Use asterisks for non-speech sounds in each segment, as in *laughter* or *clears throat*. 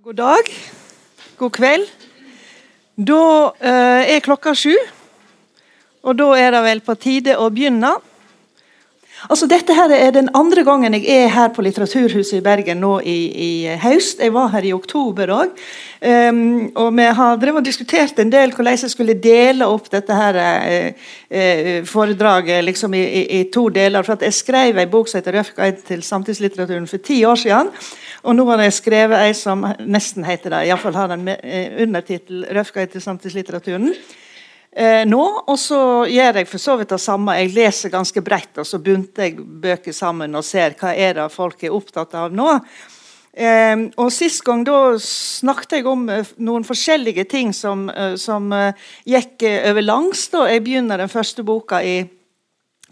God dag. God kveld. Da eh, er klokka sju. Og da er det vel på tide å begynne. Altså, dette her er den andre gangen jeg er her på Litteraturhuset i Bergen nå i, i høst. Jeg var her i oktober òg. Um, og vi har drevet og diskutert en del hvordan jeg skulle dele opp dette her eh, eh, foredraget liksom i, i, i, to deler. For Jeg skrev en bok som heter guide til samtidslitteraturen' for ti år siden. Og nå har jeg skrevet ei som nesten heter det, iallfall har den eh, undertittel 'Røff guide til samtidslitteraturen' eh, nå. Og så gjør jeg for så vidt det samme. Jeg leser ganske bredt, og så bunter jeg bøker sammen og ser hva er det folk er opptatt av nå. Eh, og Sist gang da snakket jeg om eh, noen forskjellige ting som, eh, som gikk over langs. da Jeg begynner den første boka i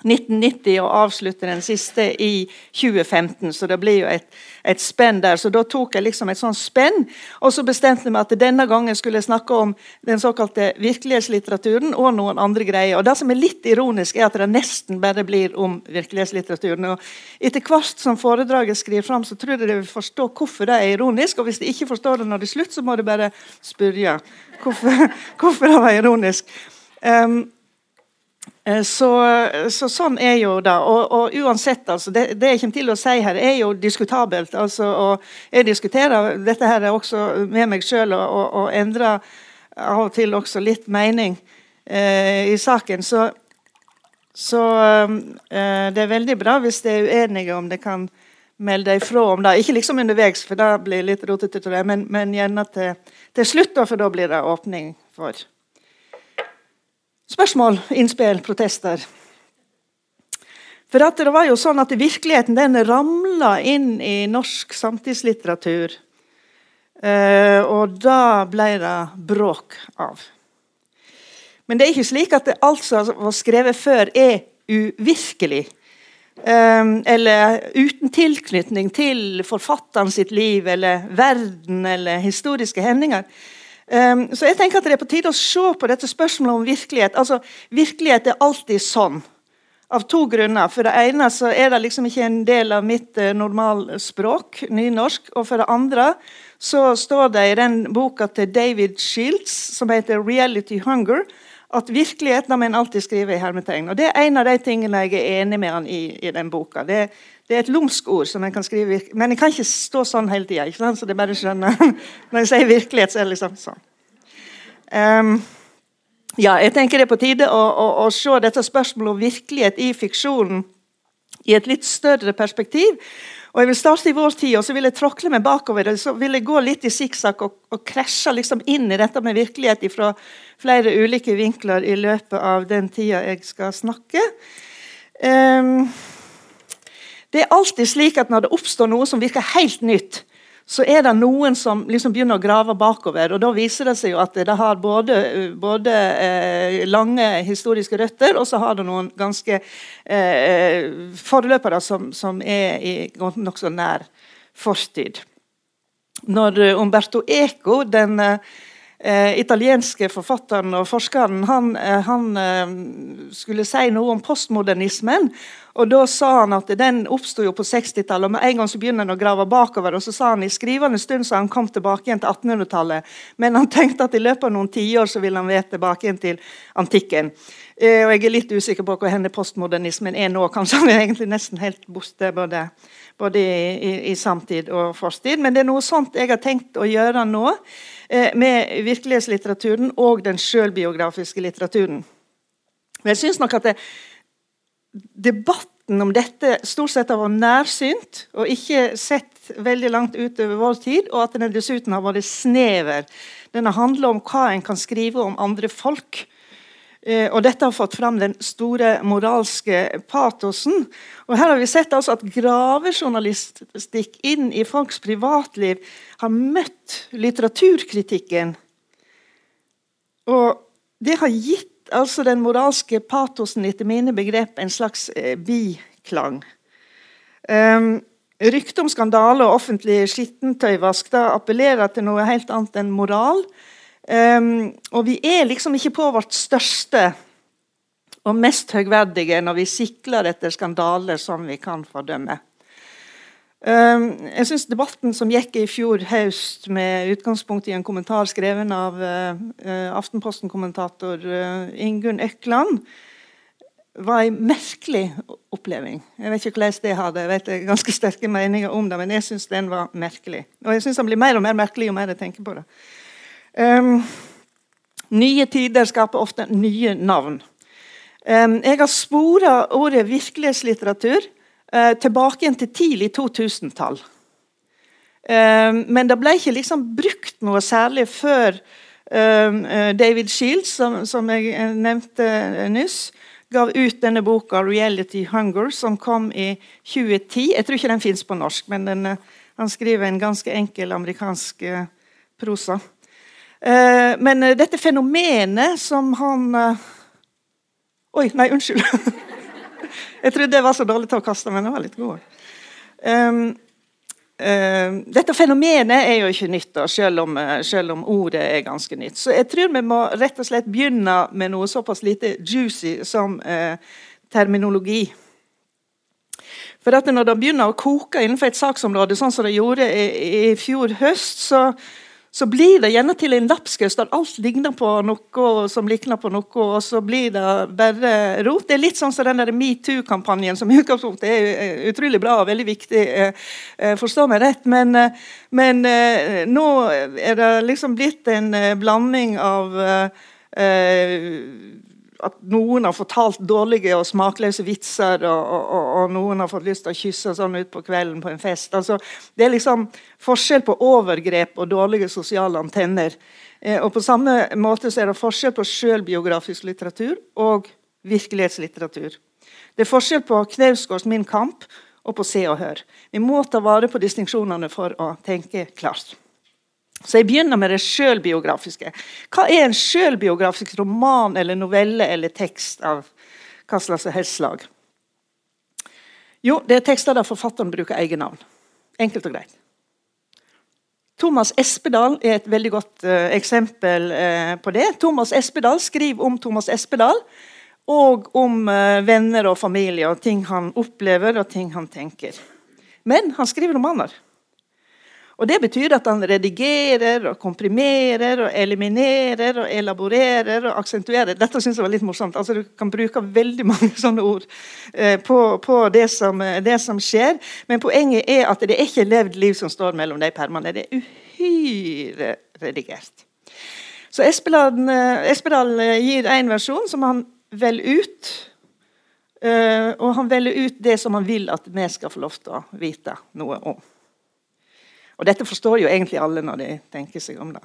1990 og avslutter den siste i 2015. Så det blir jo et, et spenn der. Så da tok jeg liksom et sånt spenn, og så bestemte jeg meg at denne gangen skulle jeg snakke om den såkalte virkelighetslitteraturen og noen andre greier. Og Det som er litt ironisk, er at det nesten bare blir om virkelighetslitteraturen. Og Etter hvert som foredraget skriver fram, så tror jeg dere vil forstå hvorfor det er ironisk. Og hvis de ikke forstår det når det er slutt, så må de bare spørre hvorfor, *laughs* hvorfor det var ironisk. Um, så, så, sånn er jo det. Og, og uansett, altså, det, det, jeg kommer til å si her, er jo diskutabelt. Altså, og jeg diskuterer dette her også med meg sjøl og, og, og, endrer av og til også litt mening eh, i saken. Så, så eh, det er veldig bra hvis de er uenige om det kan melde ifra om det. Ikke liksom underveis, for det blir litt rotete, men, men gjerne til, til slutt, for da blir det åpning for Spørsmål, innspill, protester. For det var jo sånn at Virkeligheten den ramla inn i norsk samtidslitteratur. Eh, og da ble det bråk av. Men det er ikke slik at alt som var skrevet før, er uvirkelig. Eh, eller uten tilknytning til forfatteren sitt liv eller verden eller historiske hendinger. Um, så jeg tenker at Det er på tide å se på dette spørsmålet om virkelighet. Altså, Virkelighet er alltid sånn, av to grunner. For det ene så er det liksom ikke en del av mitt uh, normalspråk, nynorsk. Og for det andre så står det i den boka til David Shields, som heter 'Reality Hunger', at virkelighet må en alltid skrive i hermetegn. Og Det er en av de tingene jeg er enig med han i i den boka. Det, det er et lumsk ord, som en kan skrive, men jeg kan ikke stå sånn hele tida. Så det bare skjønner. *laughs* Når jeg sier virkelighet, så er det liksom sånn. Um, ja, jeg tenker det er på tide å, å, å se dette spørsmålet om virkelighet i fiksjonen i et litt større perspektiv. Og Jeg vil starte i vår tid, og så vil jeg tråkle meg bakover. Så vil jeg gå litt i sikksakk og, og krasje liksom inn i dette med virkelighet fra flere ulike vinkler i løpet av den tida jeg skal snakke. Um, det er alltid slik at når det oppstår noe som virker helt nytt, så er det noen som liksom begynner å grave bakover. og Da viser det seg jo at det har både, både eh, lange historiske røtter, og så har det noen ganske eh, forløpere som, som er i nokså nær fortid. Når Umberto Eco, den eh, italienske forfatteren og forskeren, han, eh, han eh, skulle si noe om postmodernismen og Da sa han at den oppsto på 60-tallet. og Med en gang så begynner han å grave bakover. og så sa han I skrivende stund så han kom tilbake igjen til 1800-tallet. Men han tenkte at i løpet av noen tiår så ville han være tilbake igjen til antikken. Eh, og Jeg er litt usikker på hvor henne postmodernismen er nå. Kanskje han er egentlig nesten helt borte både, både i, i, i, samtid og fortid. Men det er noe sånt jeg har tenkt å gjøre nå eh, med virkelighetslitteraturen og den sjølbiografiske litteraturen. Men jeg synes nok at det, debatten om dette stort sett har vært nærsynt og ikke sett veldig langt utover vår tid, og at den dessuten har vært snever. Den har handla om hva en kan skrive om andre folk. Eh, og Dette har fått fram den store moralske patosen. Og Her har vi sett altså at gravejournalistikk inn i folks privatliv har møtt litteraturkritikken. Og det har gitt altså den moralske patosen etter mine begrep en slags eh, biklang. Um, Ryktet om skandale og offentlig skittentøyvask da appellerer til noe helt annet enn moral. Um, og vi er liksom ikke på vårt største og mest høgverdige når vi sikler etter skandaler som vi kan fordømme. Um, jeg syns debatten som gikk i fjor høst med utgangspunkt i en kommentar skrevet av uh, Aftenposten-kommentator uh, Ingunn Økland, var en merkelig oppleving. Jeg vet ikke hvordan det hadde, jeg vet det er ganske sterke meninger om det, men jeg syns den var merkelig. Og jeg syns den blir mer og mer merkelig jo mer jeg tenker på det. Um, nye tider skaper ofte nye navn. Um, jeg har spora ordet virkelighetslitteratur uh, tilbake igjen til tidlig 2000-tall. Um, men det ble ikke liksom brukt noe særlig før eh, David Shields, som, som jeg nevnte nyss, gav ut denne boka 'Reality Hunger', som kom i 2010. Jeg tror ikke den fins på norsk, men den, han skriver en ganske enkel amerikansk prosa. Men dette fenomenet som han Oi, nei, unnskyld. *laughs* Jeg trodde jeg var så dårlig til å kaste, men det var litt god. Dette fenomenet er jo ikke nytt, selv, om, selv, om, ordet er ganske nytt. Så jeg tror vi må rett og slett begynne med noe såpass lite juicy som terminologi. For at Når det begynner å koke innenfor et saksområde, sånn som det gjorde i, i fjor høst, så så blir det gjerne til en lapskaus der alt ligner på noe som likner på noe, og så blir det bare rot. Det er litt sånn som den metoo-kampanjen, som i utgangspunktet er utrolig bra og veldig viktig. Eh, eh, forstå meg rett, men, eh, men nå er det liksom blitt en blanding av at noen har fortalt dårlige og smakløse vitser, og, og, og noen har fått lyst til å kysse sånn ut på kvelden på en fest. Altså, det er liksom forskjell på overgrep og dårlige sosiale antenner. Eh, og På samme måte så er det forskjell på selvbiografisk litteratur og virkelighetslitteratur. Det er forskjell på Knausgårds 'Min kamp' og på Se og Hør. Vi må ta vare på distinksjonene for å tenke klart. Så Jeg begynner med det sjølbiografiske. Hva er en sjølbiografisk roman eller novelle eller tekst av hva slags helst slag? Jo, det er tekster der forfatteren bruker eget navn. Enkelt og greit. Thomas Espedal er et veldig godt uh, eksempel uh, på det. Thomas Espedal skriver om Thomas Espedal og om uh, venner og familie og ting han opplever og ting han tenker. Men han skriver romaner. Og Det betyr at han redigerer, og komprimerer, og eliminerer, og elaborerer og aksentuerer. Dette synes jeg var litt morsomt. Altså, du kan bruke veldig mange *laughs* sånne ord eh, på, på det, som, det, som, skjer. Men poenget er at det er ikke levd liv som står mellom de permene. Det er uhyre redigert. Så eh, Espedal eh, gir en versjon som han velger ut. Og han velger ut det som han vil at vi skal få lov til å vite noe om. Og Dette forstår jo egentlig alle når de tenker seg om det.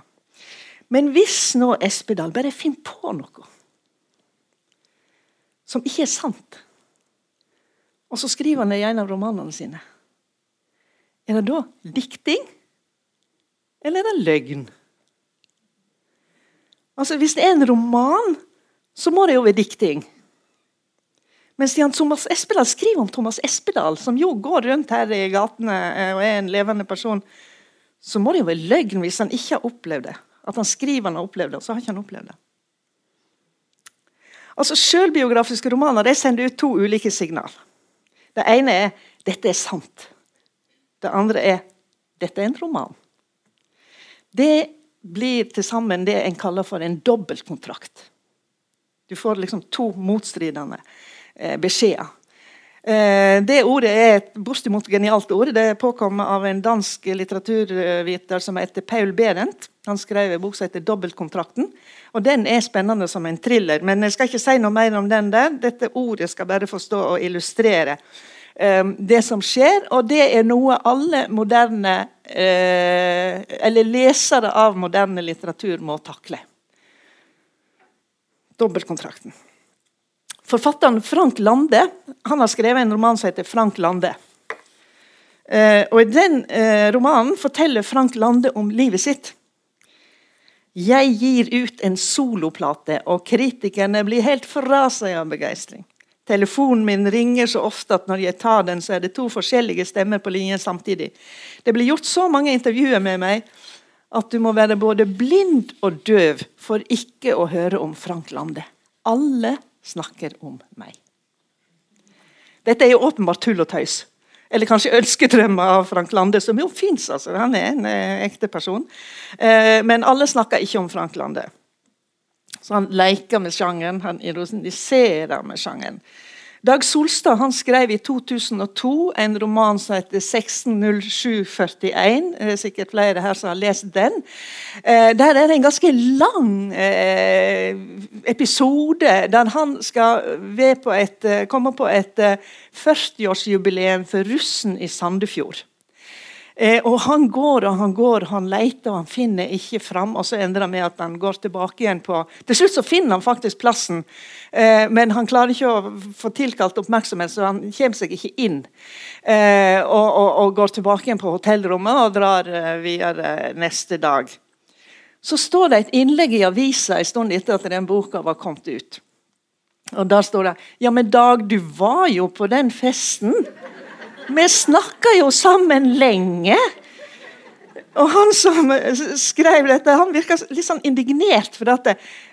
Men hvis nå Espedal bare finner på noe som ikke er sant, og så skriver han det i en av romanene sine, er det da dikting, eller er det løgn? Altså, Hvis det er en roman, så må det jo være dikting. Men siden Thomas Espedal skriver om Thomas Espedal, som jo går rundt her i gatene eh, og er en levende person, så må det jo være løgn hvis han ikke har opplevd det. At han skriver han har opplevd det, og så har ikke han opplevd det. Altså Selvbiografiske romaner de sender ut to ulike signal. Det ene er 'dette er sant'. Det andre er 'dette er en roman'. Det blir til sammen det en kaller for en dobbeltkontrakt. Du får liksom to motstridende beskjeder. Eh, det ordet er et bortimot genialt ord. Det er påkommet av en dansk litteraturviter som heter Paul Berendt. Han skrev en bok som heter 'Dobbeltkontrakten'. og Den er spennende som en thriller, men jeg skal ikke si noe mer om den der. Dette ordet skal bare forstå og illustrere um, det som skjer, og det er noe alle moderne Eller lesere av moderne litteratur må takle. Dobbeltkontrakten. Forfatteren Frank Lande han har skrevet en roman som heter 'Frank Lande'. Eh, og I den eh, romanen forteller Frank Lande om livet sitt. Jeg gir ut en soloplate, og kritikerne blir helt fra av begeistring. Telefonen min ringer så ofte at når jeg tar den, så er det to forskjellige stemmer på linjen samtidig. Det blir gjort så mange intervjuer med meg at du må være både blind og døv for ikke å høre om Frank Lande. Alle snakker om meg. Dette er jo åpenbart tull og tøys. Eller kanskje 'Ønskedrømmer' av Frank Lande, som jo fins. Altså. Han er en eh, ekte person. Eh, men alle snakker ikke om Frank Lande. Så han leker med sjangeren, han ironiserer med sjangeren. Dag Solstad han skrev i 2002 en roman som heter 160741. Det er sikkert flere her som har lest den. Eh, der er det en ganske lang eh, episode der han skal på et, eh, komme på et 40-årsjubileum for russen i Sandefjord. Eh, og Han går og han går, han leter og han finner ikke fram. og Så ender det med at han går tilbake igjen på Til slutt så finner han faktisk plassen, eh, men han klarer ikke å få tilkalt oppmerksomhet, så han kommer seg ikke inn. Eh, og, og, og, går tilbake igjen på hotellrommet og drar eh, videre neste dag. Så står det et innlegg i avisa en stund etter at den boka var kommet ut. Og Da står det Ja, men Dag, du var jo på den festen. Vi snakka jo sammen lenge. Og han som skrev dette, han virka litt sånn indignert for at,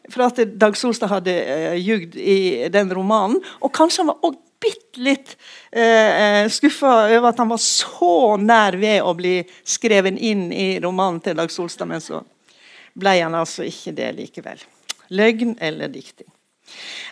for at Dag Solstad hadde uh, ljugd i den romanen. Og kanskje han var også bitte litt uh, eh, skuffa over at han var så nær ved å bli skreven inn i romanen til Dag Solstad, men så ble han altså ikke det likevel. Løgn eller dikting.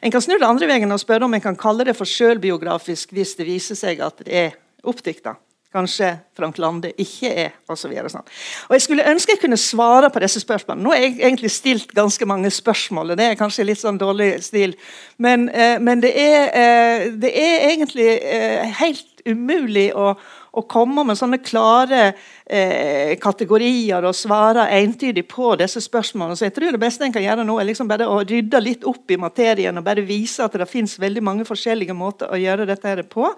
En kan snu det andre veien og spørre om en kan kalle det for sjølbiografisk hvis det viser seg at det er oppdikta. Kanskje Frank Lande ikke er, osv. Sånn. og jeg skulle ønske jeg kunne svare på disse spørsmålene. Nå har jeg egentlig stilt ganske mange spørsmål, og det er kanskje litt sånn dårlig stil. Men, eh, men det, er, eh, det, er, egentlig eh, helt umulig å, å komme med sånne klare eh, kategorier og svare entydig på disse spørsmålene. Så jeg tror det beste en kan gjøre nå, er liksom bare å rydde litt opp i materien og bare vise at det finnes veldig mange forskjellige måter å gjøre dette på.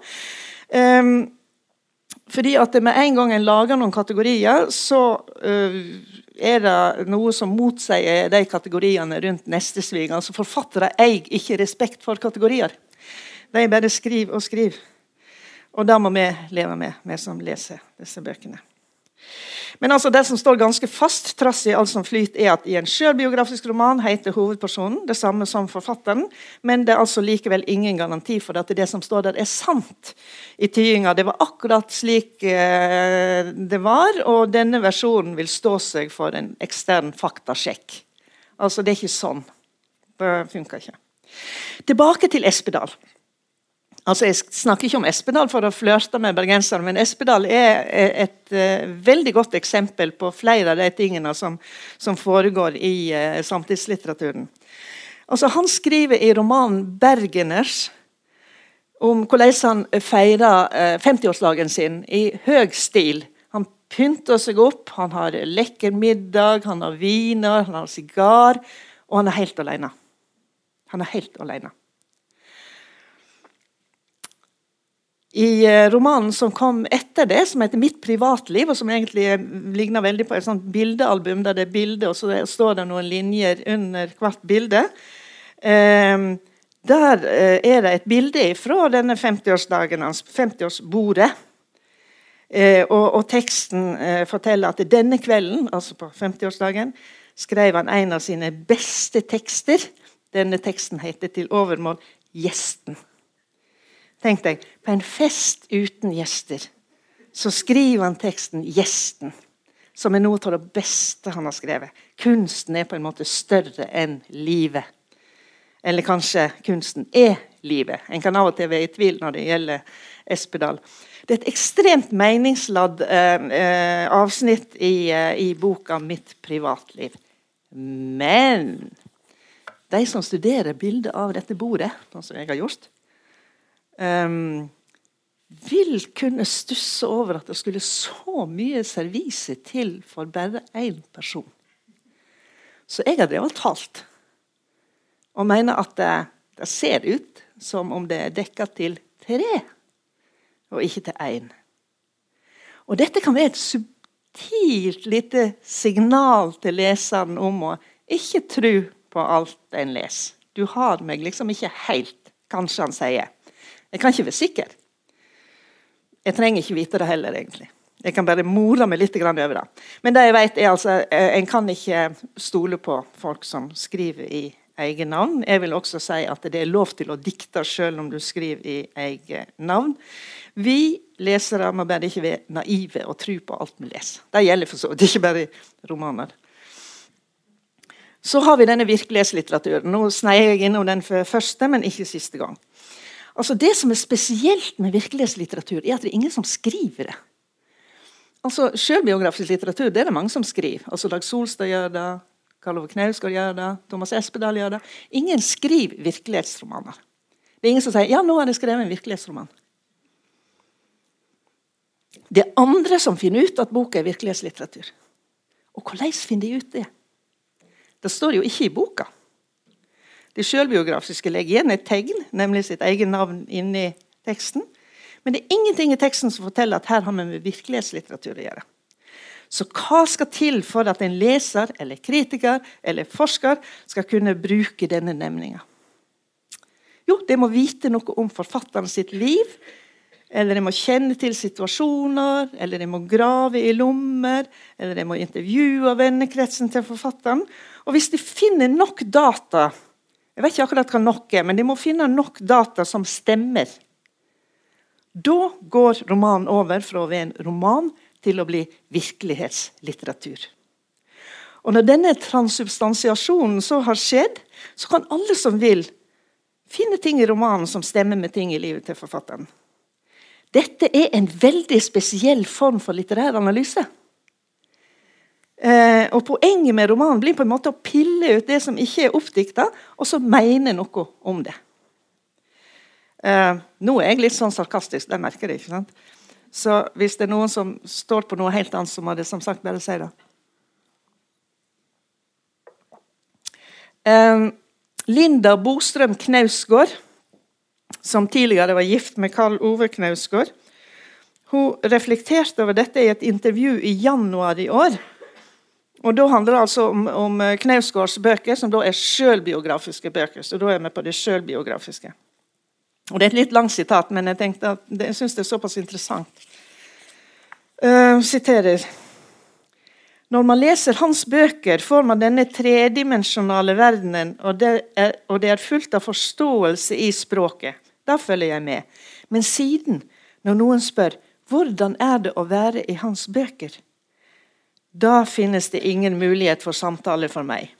Um, fordi at med en gang en lager noen kategorier, så uh, er det noe som motsier de kategoriene rundt neste svig. Altså Forfattere eier ikke respekt for kategorier. De bare skriver og skriver. Og det må vi leve med, vi som leser disse bøkene. Men altså det som står ganske fast, trass i alt som flyter, er at i en sjølbiografisk roman heter hovedpersonen det samme som forfatteren, men det er altså likevel ingen garanti for at det som står der, er sant. I tyinga det var akkurat slik eh, det var, og denne versjonen vil stå seg for en ekstern faktasjekk. Altså, det er ikke sånn. Det funker ikke. Tilbake til Espedal. Altså, Jeg snakker ikke om Espedal for å flørte med bergensere, men Espedal er et uh, veldig godt eksempel på flere av de tingene som, som foregår i uh, samtidslitteraturen. Altså, han skriver i romanen 'Bergeners' om hvordan han feirer uh, 50-årsdagen sin i høy stil. Han pynter seg opp, han har lekker middag, han har viner, han har sigar, og han er helt alene. Han er helt alene. I eh, romanen som kom etter det, som heter 'Mitt privatliv', og som egentlig ligner veldig på et sånt bildealbum der det er bilde, og så står det noen linjer under hvert bilde. Eh, der eh, er det et bilde fra denne 50-årsdagen hans, 50-årsbordet. Eh, og, og, teksten eh, forteller at denne kvelden, altså på 50-årsdagen, skrev han en av sine beste tekster. Denne teksten heter til overmål 'Gjesten'. Tenk deg, på en fest uten gjester så skriver han teksten 'Gjesten', som er noe av det beste han har skrevet. Kunsten er på en måte større enn livet. Eller kanskje kunsten er livet. En kan av og til være i tvil når det gjelder Espedal. Det er et ekstremt meningsladd eh, eh avsnitt i, eh, i, boka 'Mitt privatliv'. Men de som studerer bildet av dette bordet, sånn som jeg har gjort, um, vil kunne stusse over at det skulle så mye servise til for bare én person. Så jeg har drevet talt og mener at det, det, ser ut som om det er dekka til tre, og ikke til én. Og dette kan være et subtilt lite signal til leseren om å ikke tro på alt en leser. Du har meg liksom ikke helt, kanskje han sier. Jeg kan ikke være sikker. Jeg trenger ikke vite det heller, egentlig. Jeg kan bare more meg litt over det. Men det jeg vet er altså, eh, en kan ikke stole på folk som skriver i eget navn. Jeg vil også si at det er lov til å dikte selv om du skriver i eget navn. Vi lesere må bare ikke være naive og tro på alt vi leser. Det gjelder for så vidt ikke bare romaner. Så har vi denne virkelighetslitteraturen. Nå sneier jeg innom den for første, men ikke siste gang. Altså Det som er spesielt med virkelighetslitteratur, er at det er ingen som skriver det. Altså Selvbiografisk litteratur det er det mange som skriver. Altså Dag Solstad gjør det, Karl Ove Knausgård gjør det, Thomas Espedal gjør det. Ingen skriver virkelighetsromaner. Det er ingen som sier ja, nå har jeg skrevet en virkelighetsroman. Det er andre som finner ut at boka er virkelighetslitteratur. Og hvordan finner de ut det? Det står jo ikke i boka. Det selvbiografiske legger igjen et tegn, nemlig sitt eget navn, inni teksten. Men det er ingenting i teksten som forteller at her har vi med virkelighetslitteratur å gjøre. Så hva skal til for at en leser eller kritiker eller forsker skal kunne bruke denne nemninga? Jo, de må vite noe om forfatteren sitt liv. Eller de må kjenne til situasjoner, eller de må grave i lommer, eller de må intervjue vennekretsen til forfatteren. Og hvis de finner nok data jeg vet ikke akkurat hva nok er, men de må finne nok data som stemmer. Da går romanen over fra å være en roman til å bli virkelighetslitteratur. Og Når denne transubstansiasjonen så har skjedd, så kan alle som vil, finne ting i romanen som stemmer med ting i livet til forfatteren. Dette er en veldig spesiell form for litterær analyse. Eh, og Poenget med romanen blir på en måte å pille ut det som ikke er oppdikta, og så mene noe om det. Eh, nå er jeg litt sånn sarkastisk, det merker jeg. ikke sant? Så hvis det er noen som står på noe helt annet, så må det som sagt bare si det. Eh, Linda Bostrøm Knausgård, som tidligere var gift med Karl Ove Knausgård, hun reflekterte over dette i et intervju i januar i år. Og Da handler det altså om, om eh, Knausgårds bøker, som da er selvbiografiske bøker. Så da er vi på det selvbiografiske. Og Det er et litt langt sitat, men jeg tenkte at det, jeg syns det er såpass interessant. Uh, siterer Når man leser hans bøker, får man denne tredimensjonale verdenen, og det, er, og det er fullt av forståelse i språket. Da følger jeg med. Men siden, når noen spør hvordan er det å være i hans bøker, da finnes det ingen mulighet for samtale for meg.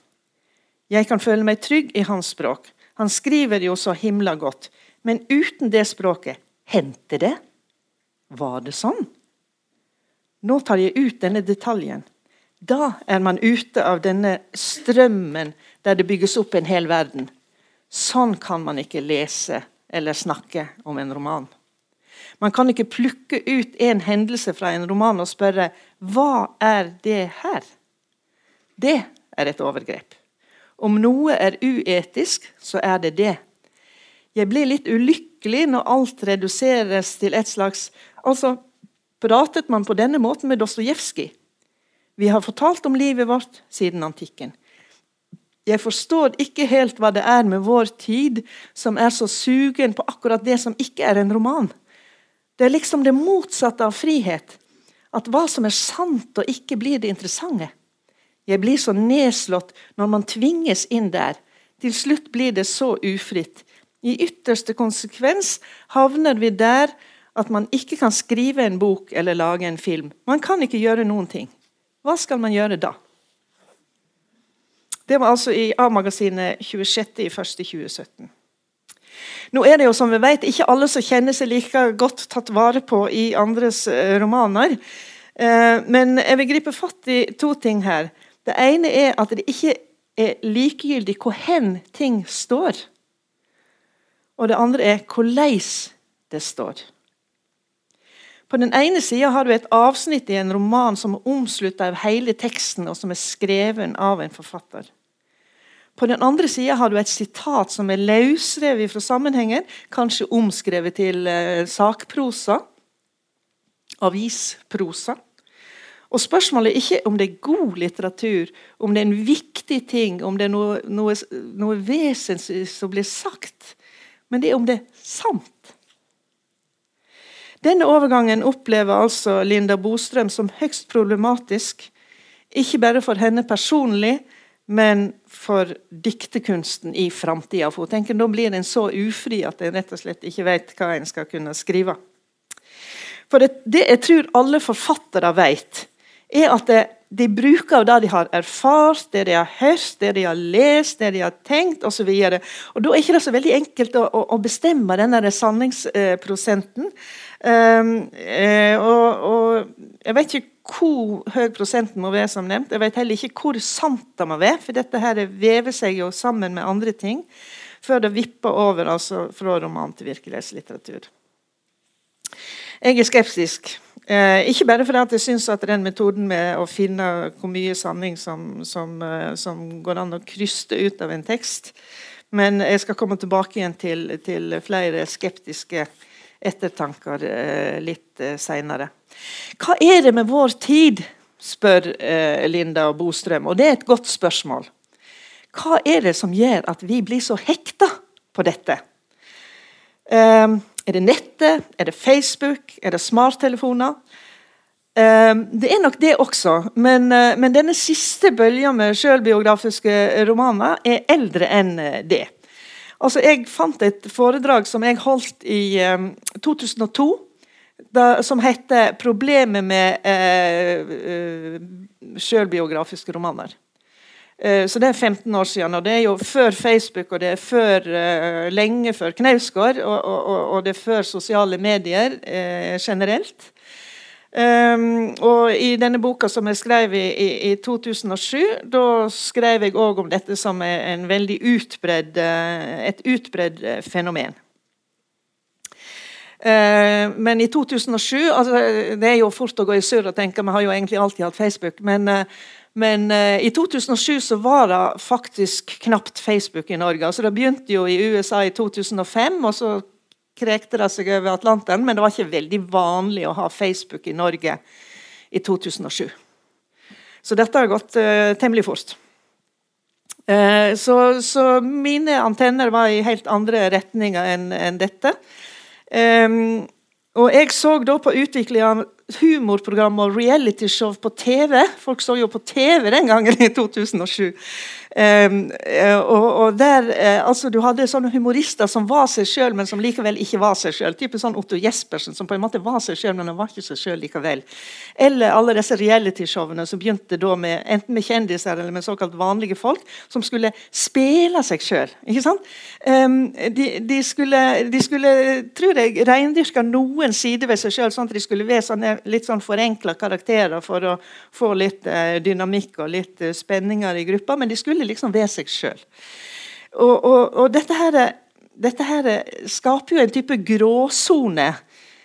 Jeg kan føle meg trygg i hans språk. Han skriver jo så himla godt. Men uten det språket hendte det? Var det sånn? Nå tar jeg ut denne detaljen. Da er man ute av denne strømmen der det bygges opp en hel verden. Sånn kan man ikke lese eller snakke om en roman. Man kan ikke plukke ut en hendelse fra en roman og spørre hva er det her? Det er et overgrep. Om noe er uetisk, så er det det. Jeg blir litt ulykkelig når alt reduseres til et slags Altså, pratet man på denne måten med Dostojevskij? Vi har fortalt om livet vårt siden antikken. Jeg forstår ikke helt hva det er med vår tid som er så sugen på akkurat det som ikke er en roman. Det er liksom det motsatte av frihet. At hva som er sant og ikke, blir det interessante. Jeg blir så nedslått når man tvinges inn der. Til slutt blir det så ufritt. I ytterste konsekvens havner vi der at man ikke kan skrive en bok eller lage en film. Man kan ikke gjøre noen ting. Hva skal man gjøre da? Det var altså i A-magasinet 26.1.2017. Nå er det jo som vi vet, ikke alle som kjenner seg like godt tatt vare på i andres eh, romaner. Eh, men jeg vil gripe fatt i to ting her. Det ene er at det ikke er likegyldig hvor hen ting står. Og det andre er hvordan det står. På den ene sida har du et avsnitt i en roman som er omslutta av hele teksten, og som er skreven av en forfatter. På den andre sida har du et sitat som er løsrevet fra sammenhengen, kanskje omskrevet til eh, sakprosa, avisprosa. Og Spørsmålet er ikke om det er god litteratur, om det er en viktig ting, om det er noe, noe, noe vesentlig som blir sagt, men det er om det er sant. Denne overgangen opplever altså Linda Bostrøm som høyst problematisk. Ikke bare for henne personlig, men for diktekunsten i framtida. Da blir en så ufri at en rett og slett ikke vet hva en skal kunne skrive. For det, det jeg tror alle forfattere vet, er at det, de bruker det de har erfart, det de har hørt, det de har lest, det de har tenkt osv. Da er det ikke så veldig enkelt å, å, å bestemme denne sanningsprosenten. Um, og, og, Jeg vet ikke hvor høy prosenten må være, som nevnt. Jeg vet heller ikke hvor sant det må være, for dette her vever seg jo sammen med andre ting før det vipper over altså, fra roman til virkelighetslitteratur. Jeg er skeptisk. Eh, ikke bare fordi jeg syns at den metoden med å finne hvor mye sanning som, som, eh, som, går an å kryste ut av en tekst, men jeg skal komme tilbake igjen til, til flere skeptiske ettertanker eh, litt eh, seinere. Hva er det med vår tid, spør eh, Linda og Bostrøm, og det er et godt spørsmål. Hva er det som gjør at vi blir så hekta på dette? Um, er det nettet? Er det Facebook? Er det smarttelefoner? Um, det er nok det også, men, men denne siste bølga med selvbiografiske romaner er eldre enn det. Altså, Jeg fant et foredrag som jeg holdt i um, 2002, da, som heter 'Problemet med uh, selvbiografiske romaner'. Uh, så det er 15 år siden. og Det er jo før Facebook og det er før, uh, lenge før Knausgård. Og, og, og, det er før sosiale medier uh, generelt. Um, og I denne boka som jeg skrev i, i, i 2007, da skrev jeg òg om dette som en veldig utbredd, uh, et utbredd fenomen. Uh, men i 2007 altså, Det er jo fort å gå i surr og tenke vi har jo egentlig alltid hatt Facebook. men uh, men eh, i 2007 så var det faktisk knapt Facebook i Norge. Altså Det begynte jo i USA i 2005, og så krekte det seg over Atlanteren. Men det var ikke veldig vanlig å ha Facebook i Norge i 2007. Så dette har gått uh, temmelig fort. Uh, så, så, mine antenner var i helt andre retninger enn en dette. Um, og jeg så da på utvikling av humorprogram og realityshow på TV. Folk så jo på TV den gangen i 2007. Um, og, og, der, uh, altså Du hadde sånne humorister som var seg sjøl, men som likevel ikke var seg sjøl. Sånn Otto Jespersen, som på en måte var seg sjøl, men han var ikke seg sjøl likevel. Eller alle disse realityshowene som begynte da med enten med kjendiser eller med såkalt vanlige folk, som skulle spille seg sjøl. Um, de, de, skulle, de skulle, tror jeg, reindyrke noen sider ved seg sjøl, sånn at de skulle være sånne, litt sånn forenkla karakterer for å få litt uh, dynamikk og litt spenninger i gruppa. men de skulle ville liksom ved seg sjøl. Og, og, og, dette, her, dette her skaper jo en type gråsone.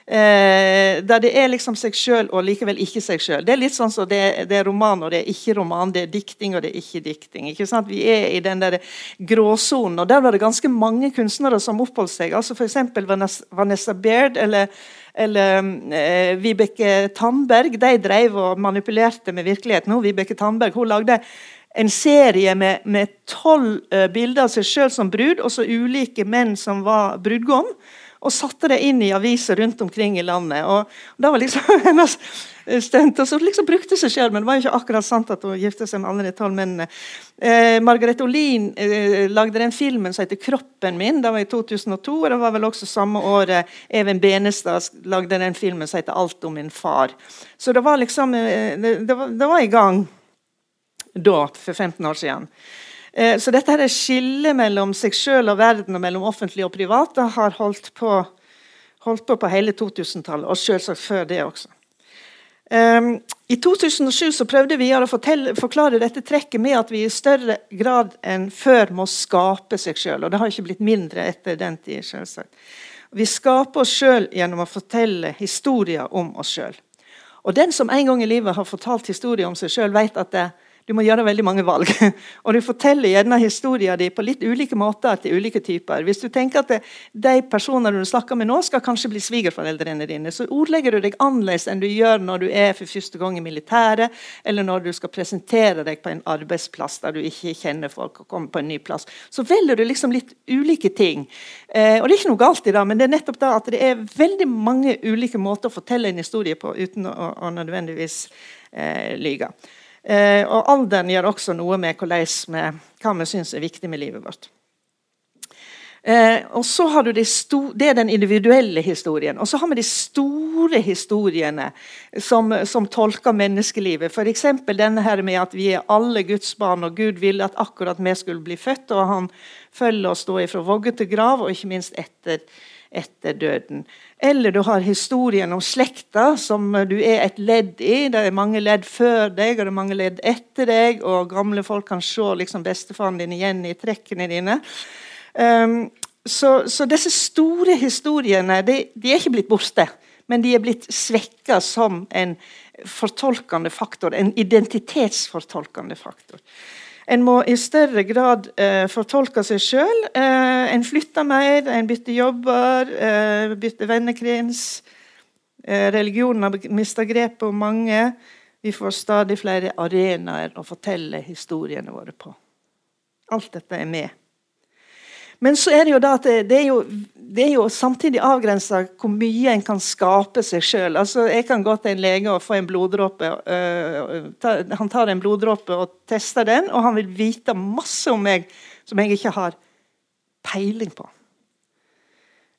Eh, der det er liksom seg sjøl og likevel ikke seg sjøl. Det er litt sånn som det, det, er roman og det er ikke roman, det er dikting og det er ikke dikting. ikke sant? Vi er i den der gråsonen. og Der var det ganske mange kunstnere som oppholdt seg. altså F.eks. Vanessa Baird eller, eller eh, Vibeke Tandberg. De drev og manipulerte med virkeligheten. Hun, Vibeke Tandberg hun lagde en serie med tolv uh, bilder av seg sjøl som brud, og så ulike menn som var brudgom. Og satte det inn i aviser rundt omkring i landet. og, og Det var liksom *laughs* hennes stunt. Og så liksom brukte seg sjøl, men det var jo ikke akkurat sant at hun gifte seg med alle de tolv mennene. Eh, Margaret Olin eh, lagde den filmen som heter 'Kroppen min'. Det var i 2002. og Det var vel også samme året Even Benestad lagde den filmen som heter 'Alt om min far'. Så det var liksom eh, det, det, var, det var i gang da, for 15 år siden. Eh, så dette her skillet mellom seg sjøl og verden og mellom offentlig og privat det har holdt på, holdt på på hele 2000-tallet, og selvsagt før det også. Um, I 2007 så prøvde vi å fortelle, forklare dette trekket med at vi i større grad enn før må skape seg sjøl. Og det har ikke blitt mindre etter den tid. Selvsagt. Vi skaper oss sjøl gjennom å fortelle historier om oss sjøl. Og den som en gang i livet har fortalt historier om seg sjøl, vet at det, du må gjøre veldig mange valg. *laughs* Og du forteller gjerne historien din på litt ulike måter til ulike typer. Hvis du tenker at det, de personene du snakker med nå, skal kanskje bli svigerforeldrene dine, så ordlegger du deg annerledes enn du gjør når du er for første gang i militæret, eller når du skal presentere deg på en arbeidsplass der du ikke kjenner folk og kommer på en ny plass. Så velger du liksom litt ulike ting. Eh, og det er ikke noe galt i det, men det er nettopp da at det er veldig mange ulike måter å fortelle en historie på uten å, å nødvendigvis eh, lyge. Eh, og alderen gjør også noe med vi, hva vi syns er viktig med livet vårt. Eh, og så har du de Det er den individuelle historien. Og så har vi de store historiene som, som tolker menneskelivet. F.eks. denne her med at vi er alle Guds barn, og Gud ville at akkurat vi skulle bli født. Og han følger oss da fra vogge til grav, og ikke minst etter, etter døden. Eller du har historien om slekta, som du er et ledd i. Det er mange ledd før deg, og det er mange ledd etter deg. Og gamle folk kan se liksom bestefaren din igjen i trekkene dine. Um, så, så, disse store historiene de, de, er ikke blitt borte, men de er blitt svekka som en fortolkende faktor, en identitetsfortolkende faktor. En må i større grad eh, fortolke seg sjøl. Eh, en flytter mer, en bytter jobber, eh, bytter vennekrins. religionen har mista grepet om mange. Vi får stadig flere arenaer å fortelle historiene våre på. Alt dette er med. Men så er det jo da at det, det, er, jo, det er, jo, samtidig avgrensa hvor mye en kan skape seg sjøl. Altså, jeg kan gå til en lege og få en bloddråpe. Øh, ta, han tar en bloddråpe og tester den, og han vil vite masse om meg som jeg ikke har peiling på.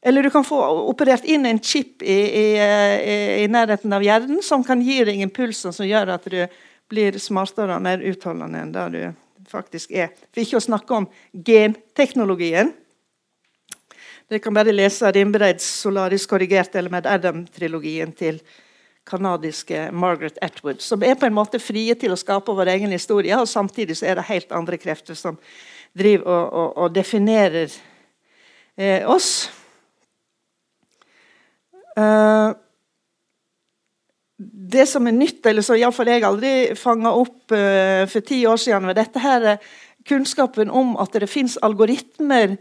Eller du kan få operert inn en chip i, i, i nærheten av hjernen som kan gi deg impulser som gjør at du blir smartere og mer utholdende enn det du faktisk er. For ikke å snakke om genteknologien. Dere kan bare lese Rimbreids solarisk korrigert' eller med Adam-trilogien til kanadiske Margaret Atwood, som er på en måte frie til å skape vår egen historie, og samtidig så er det helt andre krefter som driver og, og, og definerer eh, oss. Uh, det som er nytt, eller som iallfall jeg aldri fanga opp uh, for ti år siden, var dette her, kunnskapen om at det fins algoritmer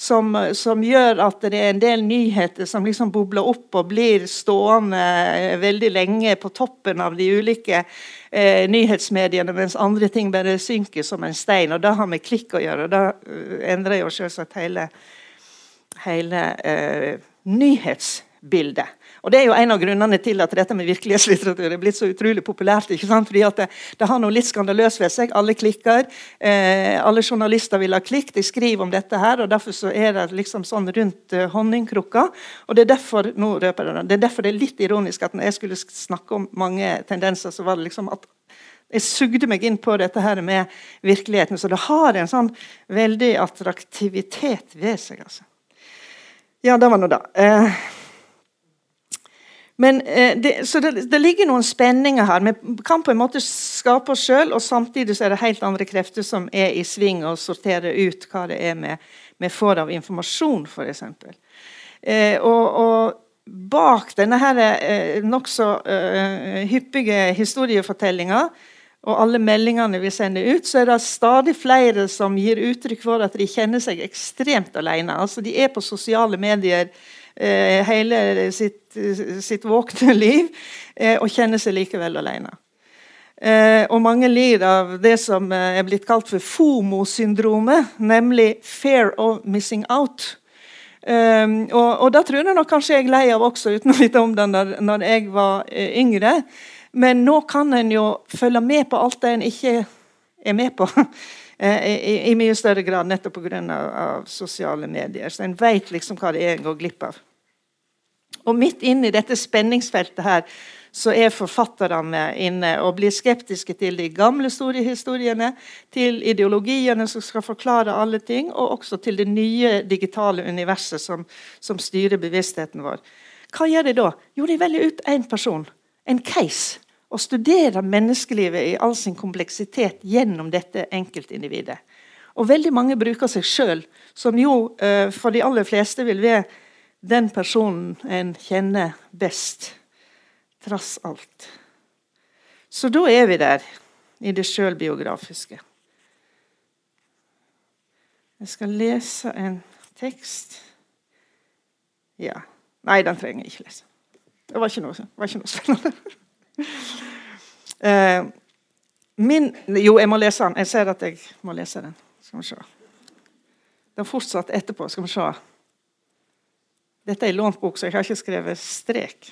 som, som, gjør at det er en del nyheter som liksom bobler opp og blir stående veldig lenge på toppen av de ulike eh, nyhetsmediene, mens andre ting bare synker som en stein. og Det har med klikk å gjøre. og Da endrer jo selvsagt hele, hele nyhetsbildet. Og Det er jo en av grunnene til at dette med virkelighetslitteratur er blitt så utrolig populært. ikke sant? Fordi at det, det har noe litt skandaløst ved seg. Alle klikker. Eh, alle journalister vil ha klikk. De skriver om dette her, og derfor så er det liksom sånn rundt eh, honningkrukka. Og det er derfor nå røper det, det er derfor det er litt ironisk at når jeg skulle snakke om mange tendenser, så var det liksom at jeg sugde meg inn på dette her med virkeligheten. Så det har en sånn veldig attraktivitet ved seg. altså. Ja, det var nå da. Eh, men, eh, det, så det, det, ligger noen spenninger her. Vi kan på en måte skape oss sjøl, og samtidig så er det helt andre krefter som er i sving og sorterer ut hva det er vi, får av informasjon, f.eks. Eh, og, og, bak denne her eh, nokså eh, hyppige historiefortellinga og alle meldingene vi sender ut, så er det stadig flere som gir uttrykk for at de kjenner seg ekstremt alene. Altså, de er på sosiale medier hele sitt, sitt våkne liv, eh, og kjenner seg likevel alene. Eh, og mange lir av det som eh, er blitt kalt for FOMO-syndromet, nemlig 'fear of missing out'. Um, og, og da tror jeg nok kanskje jeg er lei av også, uten å vite om det når, når jeg var eh, yngre. Men nå kan en jo følge med på alt det en ikke er med på. *laughs* I, i, mye større grad nettopp pga. sosiale medier. Så en vet liksom hva det er en går glipp av. Og midt inne i dette spenningsfeltet her så er forfatterne inne og blir skeptiske til de gamle store historiene, til ideologiene som skal forklare alle ting, og også til det nye digitale universet som, som styrer bevisstheten vår. Hva gjør de da? Jo, de velger ut én person, en case, og studerer menneskelivet i all sin kompleksitet gjennom dette enkeltindividet. Og veldig mange bruker seg sjøl, som jo eh, for de aller fleste vil være den personen en kjenner best, trass alt. Så da er vi der, i det sjølbiografiske. Jeg skal lese en tekst Ja. Nei, den trenger jeg ikke lese. Det var ikke noe, var ikke noe spennende. uh, *laughs* min, jo, jeg må lese den. Jeg ser at jeg må lese den. Skal vi se. Den fortsatte etterpå. Skal vi se. Dette er en lånt bok, så jeg har ikke skrevet strek.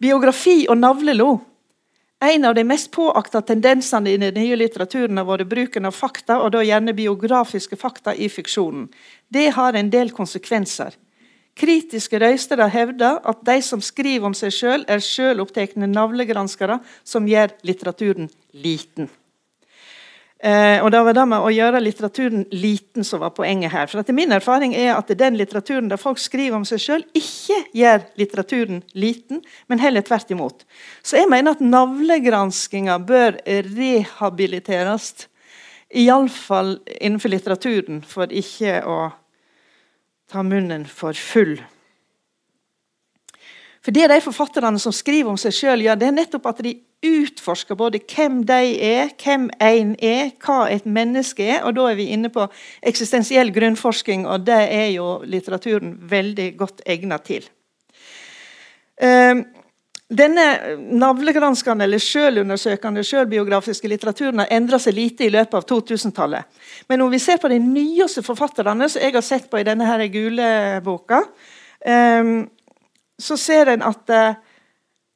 Biografi og navlelo En av de mest påakta tendensene i den nye litteraturen har vært bruken av fakta, og da gjerne biografiske fakta, i fiksjonen. Det har en del konsekvenser. Kritiske røyster har hevda at de som skriver om seg sjøl, er sjølopptatte navlegranskere som gjør litteraturen liten. Eh, og Det var det med å gjøre litteraturen liten som var poenget her. For at Min erfaring er at den litteraturen der folk skriver om seg sjøl, ikke gjør litteraturen liten, men heller tvert imot. Så jeg mener at navlegranskinga bør rehabiliteres. Iallfall innenfor litteraturen, for ikke å ta munnen for full. For det de forfatterne som skriver om seg sjøl, gjør, det er nettopp at de utforsker både hvem de er, hvem en er, hva et menneske er. Og da er vi inne på eksistensiell grunnforsking, og det er jo litteraturen veldig godt egnet til. Um, denne navlegranskende eller sjølundersøkende sjølbiografiske litteraturen har endra seg lite i løpet av 2000-tallet. Men når vi ser på de nyeste forfatterne som jeg har sett på i denne her gule boka, um, så ser en at uh,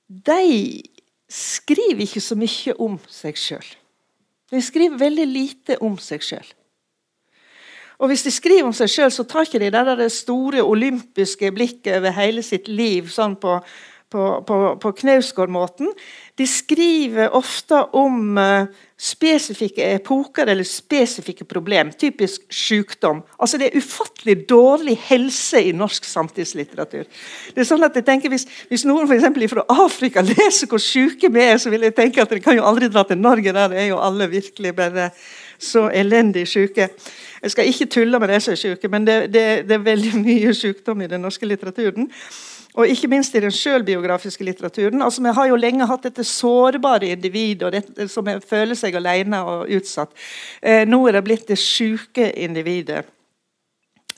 de skriver ikke så mye om seg sjøl. De skriver veldig lite om seg sjøl. Og hvis de skriver om seg sjøl, så tar ikke de det store olympiske blikket over hele sitt liv sånn på, på, på, på Knausgård-måten. De skriver ofte om uh, spesifikke epoker eller spesifikke problem. Typisk sykdom. Altså Det er ufattelig dårlig helse i norsk samtidslitteratur. Det er sånn at jeg tenker Hvis, hvis noen for fra Afrika leser hvor syke vi er, så vil jeg tenke at de kan jo aldri dra til Norge. Der er jo alle virkelig bare så elendig syke. Jeg skal ikke tulle med de som er syke, men det, det, det er veldig mye sykdom i den norske litteraturen. Og ikke minst i den selvbiografiske litteraturen. Altså, Vi har jo lenge hatt dette sårbare individet dette, som føler seg alene og utsatt. Eh, nå er det blitt det syke individet.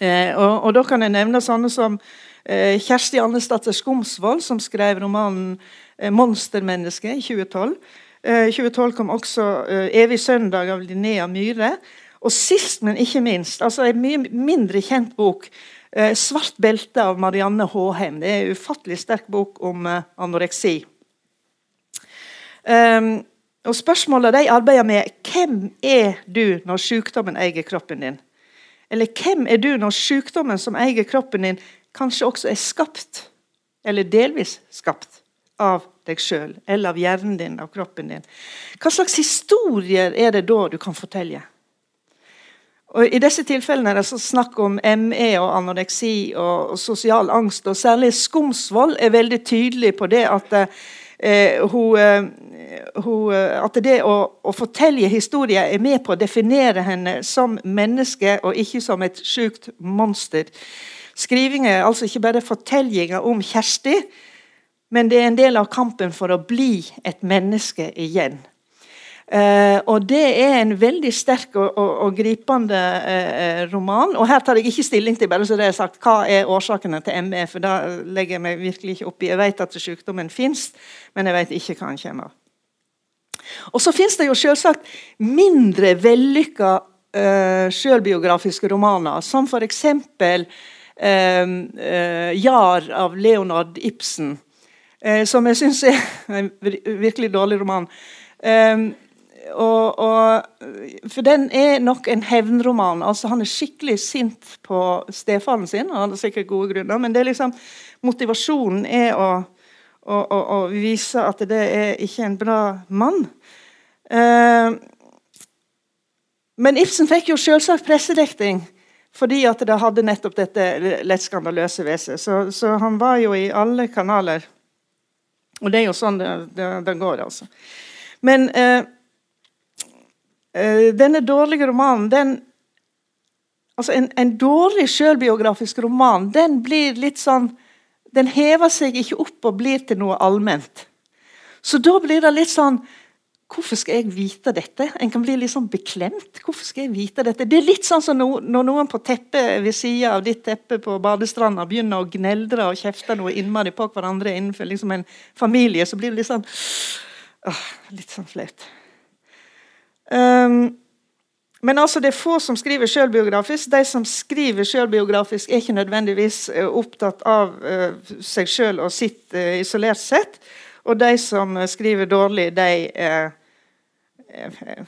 Eh, og, og, Da kan jeg nevne sånne som eh, Kjersti Annesdatter Skomsvold, som skrev romanen eh, 'Monstermenneske' i 2012. I 2012 kom også eh, 'Evig søndag' av Linnea Myhre. Og sist, men ikke minst, altså en mye mindre kjent bok 'Svart belte' av Marianne Håheim. Det er en ufattelig sterk bok om eh, anoreksi. Um, og Spørsmålet de arbeider med hvem er du når sykdommen eier kroppen din? Eller hvem er du når sykdommen som eier kroppen din, kanskje også er skapt, eller delvis skapt, av deg sjøl, eller av hjernen din, av kroppen din? Hva slags historier er det da du kan fortelle? Og I disse tilfellene er det snakk om ME og anoreksi og, sosial angst. og Særlig Skomsvold er veldig tydelig på det at, eh, hun, eh, hun, at det å, å, fortelle historier er med på å definere henne som menneske og ikke som et sjukt monster. Skriving er altså ikke bare fortellinger om Kjersti, men det er en del av kampen for å bli et menneske igjen. Uh, og Det er en veldig sterk og, og, og gripende eh, roman. og Her tar jeg ikke stilling til bare så det er sagt, hva er årsakene til ME. for da legger Jeg meg virkelig ikke opp i. Jeg vet at sykdommen fins, men jeg vet ikke hva den kommer av. Og Så fins det jo selvsagt mindre vellykka eh, selvbiografiske romaner, som f.eks. Eh, Jar av Leonard Ibsen, som jeg syns er en virkelig dårlig roman. Um, og, og, for den er nok en hevnroman. Altså, han er skikkelig sint på stefaren sin. og Han har sikkert gode grunner, men det er liksom, motivasjonen er å, å, å, å vise at det er ikke en bra mann. Eh, men Ibsen fikk jo selvsagt pressedekning fordi at det hadde nettopp dette lett skandaløse ved seg. Så, så, han var jo i alle kanaler. Og det er jo sånn det, det, det går, altså. Men eh, denne dårlige romanen den, altså en, en dårlig selvbiografisk roman den blir litt sånn Den hever seg ikke opp og blir til noe allment. Så da blir det litt sånn Hvorfor skal jeg vite dette? En kan bli litt sånn beklemt. Hvorfor skal jeg vite dette? Det er litt sånn som når noen på teppet ved sida av ditt teppe på badestranda begynner å gneldre og kjefte noe innmari på hverandre innenfor liksom en familie, så blir det litt sånn åh, Litt sånn flaut. Um, men altså, det er få som skriver selvbiografisk. De som skriver selvbiografisk, er ikke nødvendigvis uh, opptatt av uh, seg sjøl og sitt uh, isolert sett. Og de som skriver dårlig, de uh,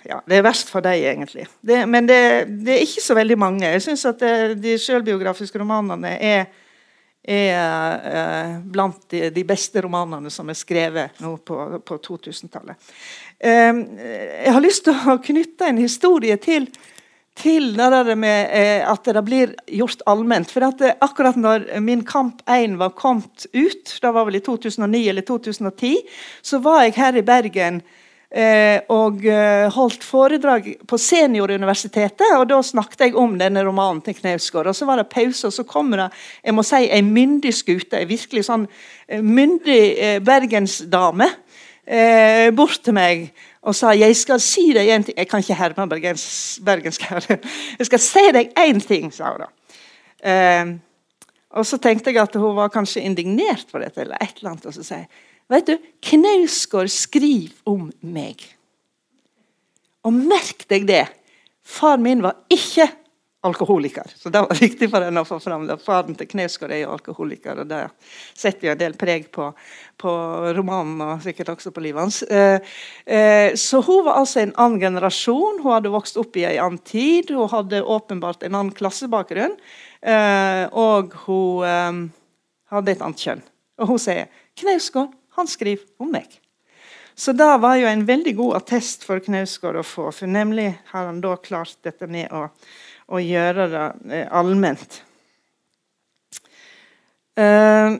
ja, Det er verst for dem, egentlig. Det, men det, det, er ikke så veldig mange. Jeg syns at det, de selvbiografiske romanene er, er eh, blant de, de, beste romanene som er skrevet nå på, på 2000-tallet. Eh, jeg har lyst til å knytte en historie til til det med eh, at det blir gjort allment. For eh, akkurat når Min kamp 1 var kommet ut, det var vel i 2009 eller 2010, så var jeg her i Bergen eh, og holdt foredrag på Senioruniversitetet. og Da snakket jeg om denne romanen til Knausgård. og Så var det pause, og så kommer det jeg må si, en myndig skute, en virkelig sånn myndig eh, bort til meg og sa jeg skal si deg en ting Jeg kan ikke herme bergensk. her. *laughs* jeg skal si deg én ting, sa hun da. Eh, og så tenkte jeg at hun var kanskje indignert på dette. eller et eller annet, og så sier jeg, vet du, Knausgård skriver om meg. Og merk deg det! Far min var ikke alkoholiker. Så det var viktig for henne å få fram det. Faren til Knausgård er jo alkoholiker, og det setter jo en del preg på, på, romanen og sikkert også på livet hans. Eh, eh, så hun var altså en annen generasjon. Hun hadde vokst opp i en annen tid. Hun hadde åpenbart en annen klassebakgrunn, eh, og hun hadde et annet kjønn. Og hun sier Knausgård han skriver om meg. Så det var jo en veldig god attest for Knausgård å få, for nemlig har han da klart dette med å å gjøre det eh, allment. Eh,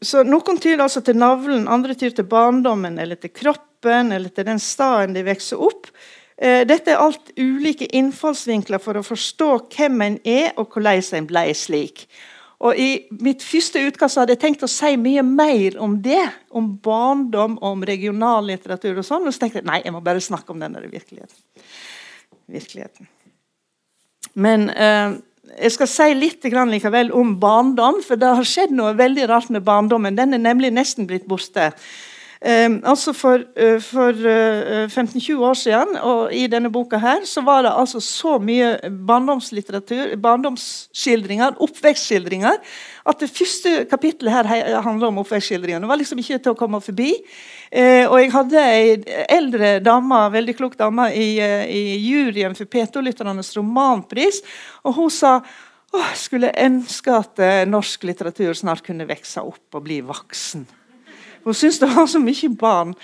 så Noen tyr altså til navlen, andre tyr til barndommen eller til kroppen eller til den staden de vokser opp. Eh, dette er alt ulike innfallsvinkler for å forstå hvem en er, og hvordan en ble slik. Og I mitt første utkast hadde jeg tenkt å si mye mer om det. Om barndom, om regionallitteratur og sånn. Og så tenkte jeg nei, jeg må bare snakke om denne virkeligheten. virkeligheten. Men eh, jeg skal si litt likevel om barndom, for det har skjedd noe veldig rart med barndommen. Den er nemlig nesten blitt borte. Um, altså For, uh, for uh, 15-20 år siden, og i denne boka her, så var det altså så mye barndomslitteratur, barndomsskildringer, oppvekstskildringer, at det første kapittelet her handler om oppvekstskildringer. Det var liksom ikke til å komme forbi. Uh, og jeg hadde ei eldre dame, veldig klok dame i, i juryen for P2-lytternes romanpris, og hun sa Åh, skulle ønske at norsk litteratur snart kunne vokse opp og bli voksen. Hun syntes det var så mye barn.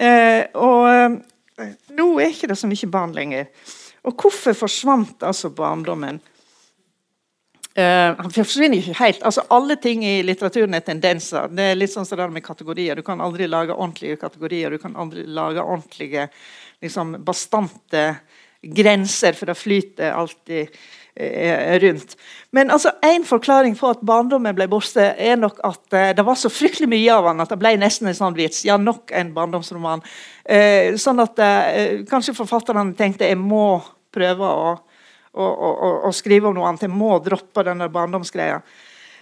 Eh, og eh, nå er ikke det så mye barn lenger. Og hvorfor forsvant altså barndommen? Uh, han forsvinner ikke helt. Altså, alle ting i litteraturen er tendenser. Det er litt sånn som det med kategorier. Du kan aldri lage ordentlige kategorier. Du kan aldri lage ordentlige, liksom, bastante grenser, for det flyter alltid rundt. Men altså, en forklaring på at barndommen ble borte, er nok at eh, det var så fryktelig mye av han at det ble nesten en sånn vits. Ja, nok en barndomsroman. Eh, sånn at eh, kanskje forfatterne tenkte jeg må prøve å, å, å, å skrive om noe annet. Jeg må droppe denne barndomsgreia.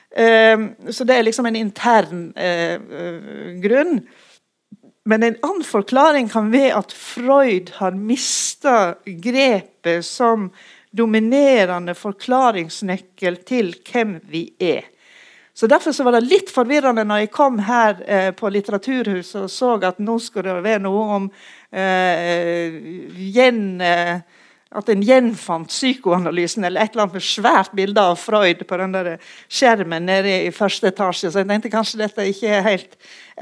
Eh, så det er liksom en intern eh, grunn. Men en annen forklaring kan være at Freud har mista grepet som dominerende forklaringsnøkkel til hvem vi er. Så Derfor så var det litt forvirrende når jeg kom her eh, på Litteraturhuset og så at nå skulle det være noe om eh, gjen, eh, at en gjenfant psykoanalysen, eller et eller annet med svært bilde av Freud på den der skjermen nede i første etasje. Så jeg tenkte kanskje dette ikke er helt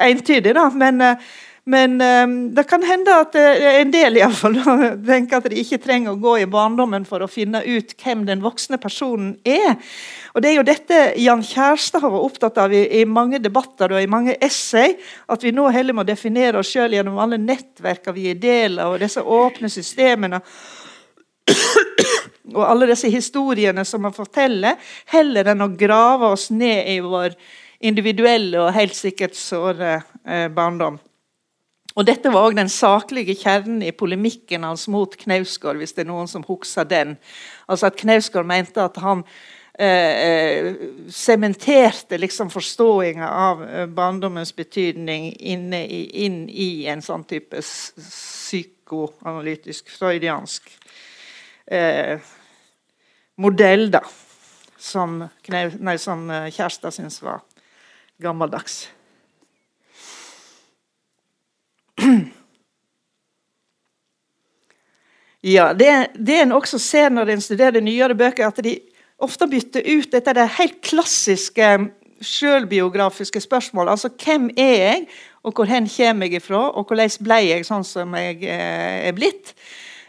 entydig, da. Men, eh, men um, det kan hende at uh, en del i alle fall, *laughs* tenker at de ikke trenger å gå i barndommen for å finne ut hvem den voksne personen er. Og Det er jo dette Jan Kjærstad har vært opptatt av i, i, mange debatter og i mange essay. At vi nå heller må definere oss sjøl gjennom alle nettverka vi er del av, og disse åpne systemene. *coughs* og alle disse historiene som man forteller, heller enn å grave oss ned i vår individuelle og helt sikkert såre eh, barndom. Og Dette var også den saklige kjernen i polemikken hans mot Knausgård, hvis det er noen som husker den. Altså at Knausgård mente at han sementerte eh, liksom forståinga av eh, barndommens betydning inne i, inn i en sånn type psykoanalytisk, freudiansk eh, modell, da. Som eh, Kjærstad syns var gammeldags. *clears throat* Ja, det, det en også ser når en studerer nyere bøker, at de ofte bytter ut dette det helt klassiske eh, sjølbiografiske spørsmålet Altså hvem er jeg, og hvor hen kommer jeg ifra, og hvordan ble jeg sånn som jeg eh, er blitt?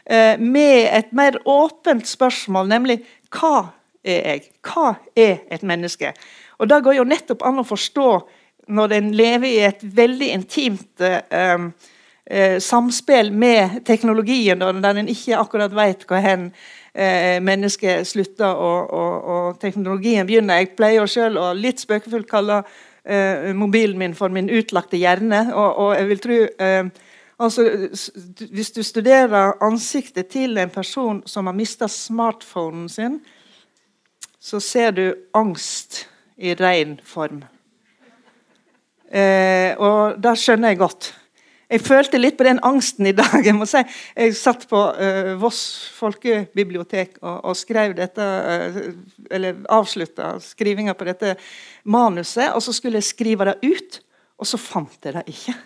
Eh, med et mer åpent spørsmål, nemlig hva er jeg? Hva er et menneske? Og da går jo nettopp an å forstå når en lever i et veldig intimt eh, eh, samspill med teknologien, der en ikke akkurat vet hvor hen eh, mennesket slutter og, og, og, teknologien begynner. Jeg pleier selv å litt spøkefullt kalle eh, mobilen min for min utlagte hjerne. Og, og jeg vil tro eh, altså, Hvis du studerer ansiktet til en person som har mista smartphonen sin, så ser du angst i ren form. Eh, og det skjønner jeg godt. Jeg følte litt på den angsten i dag. Jeg må si, jeg satt på eh, Voss folkebibliotek og, og, skrev dette eh, Eller avslutta skrivinga på dette manuset, og så skulle jeg skrive det ut, og så fant jeg det ikke.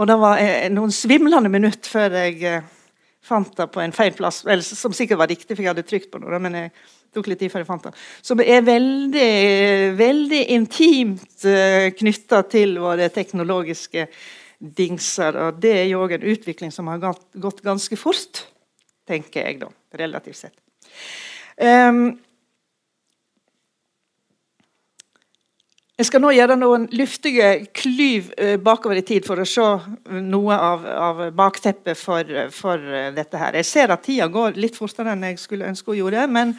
Og det var uh, noen svimlende minutter før jeg fant det på en feil plass, eller, som sikkert var riktig, for jeg hadde trykt på noe. men jeg tok litt tid før jeg fant den. Som er veldig, veldig intimt uh, knytta til våre teknologiske dingser. Og det er jo òg en utvikling som har gått ganske fort, tenker jeg, da, relativt sett. Um, jeg skal nå gjøre noen luftige klyv uh, bakover i tid for å se noe av, av bakteppet for, for uh, dette. her. Jeg ser at tida går litt fortere enn jeg skulle ønske hun gjorde, men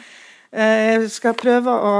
jeg skal prøve å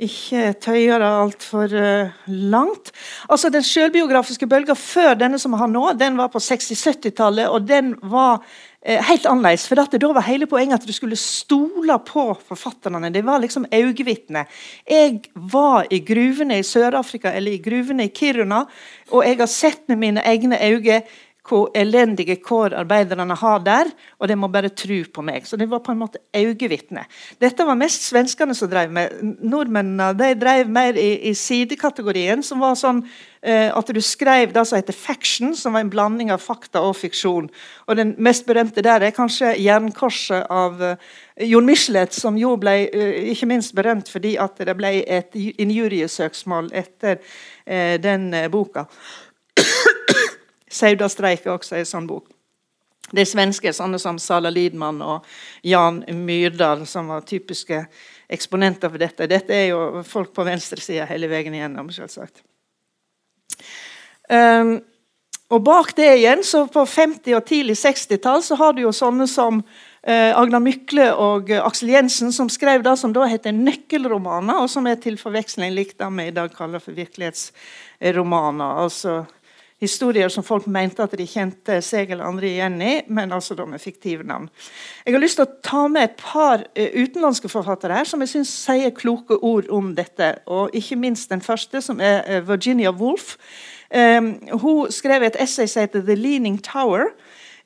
ikke tøye det altfor uh, langt. Altså Den selvbiografiske bølga før denne som har nå, den var på 60-70-tallet. Og den var eh, helt annerledes. For da var hele poenget at du skulle stole på forfatterne. Det var liksom øyevitner. Jeg var i gruvene i Sør-Afrika eller i gruvene i Kiruna, og jeg har sett med mine egne øyne hvor elendige kår arbeiderne har der, og de må bare tro på meg. Så det var på en måte øyevitne. Dette var mest svenskene som drev med. Nordmennene de drev mer i, i sidekategorien, som var sånn eh, at du skrev det som heter faction, som var en blanding av fakta og fiksjon. Og Den mest berømte der er kanskje 'Jernkorset' av eh, Jon Michelet, som jo ble eh, ikke minst berømt fordi at det ble et injuriesøksmål etter eh, den eh, boka. Saudastreik er også en sånn bok. Det er svenske sånne som Sala Lidman og Jan Myrdal, som var typiske eksponenter for dette. Dette er jo folk på venstresida hele veien igjennom, selvsagt. Um, og bak det igjen, så på 50- og tidlig 60-tall, så har du jo sånne som uh, Agnar Mykle og Aksel Jensen, som skrev det som da heter nøkkelromaner, og som er til forveksling likt det vi i dag kaller for virkelighetsromaner. altså historier som folk mente at de kjente seg eller andre igjen i, men altså da med fiktive navn. Jeg har lyst til å ta med et par uh, utenlandske forfattere her som jeg synes sier kloke ord om dette. og Ikke minst den første, som er uh, Virginia Woolf. Um, hun skrev et essay som heter 'The Leaning Tower'.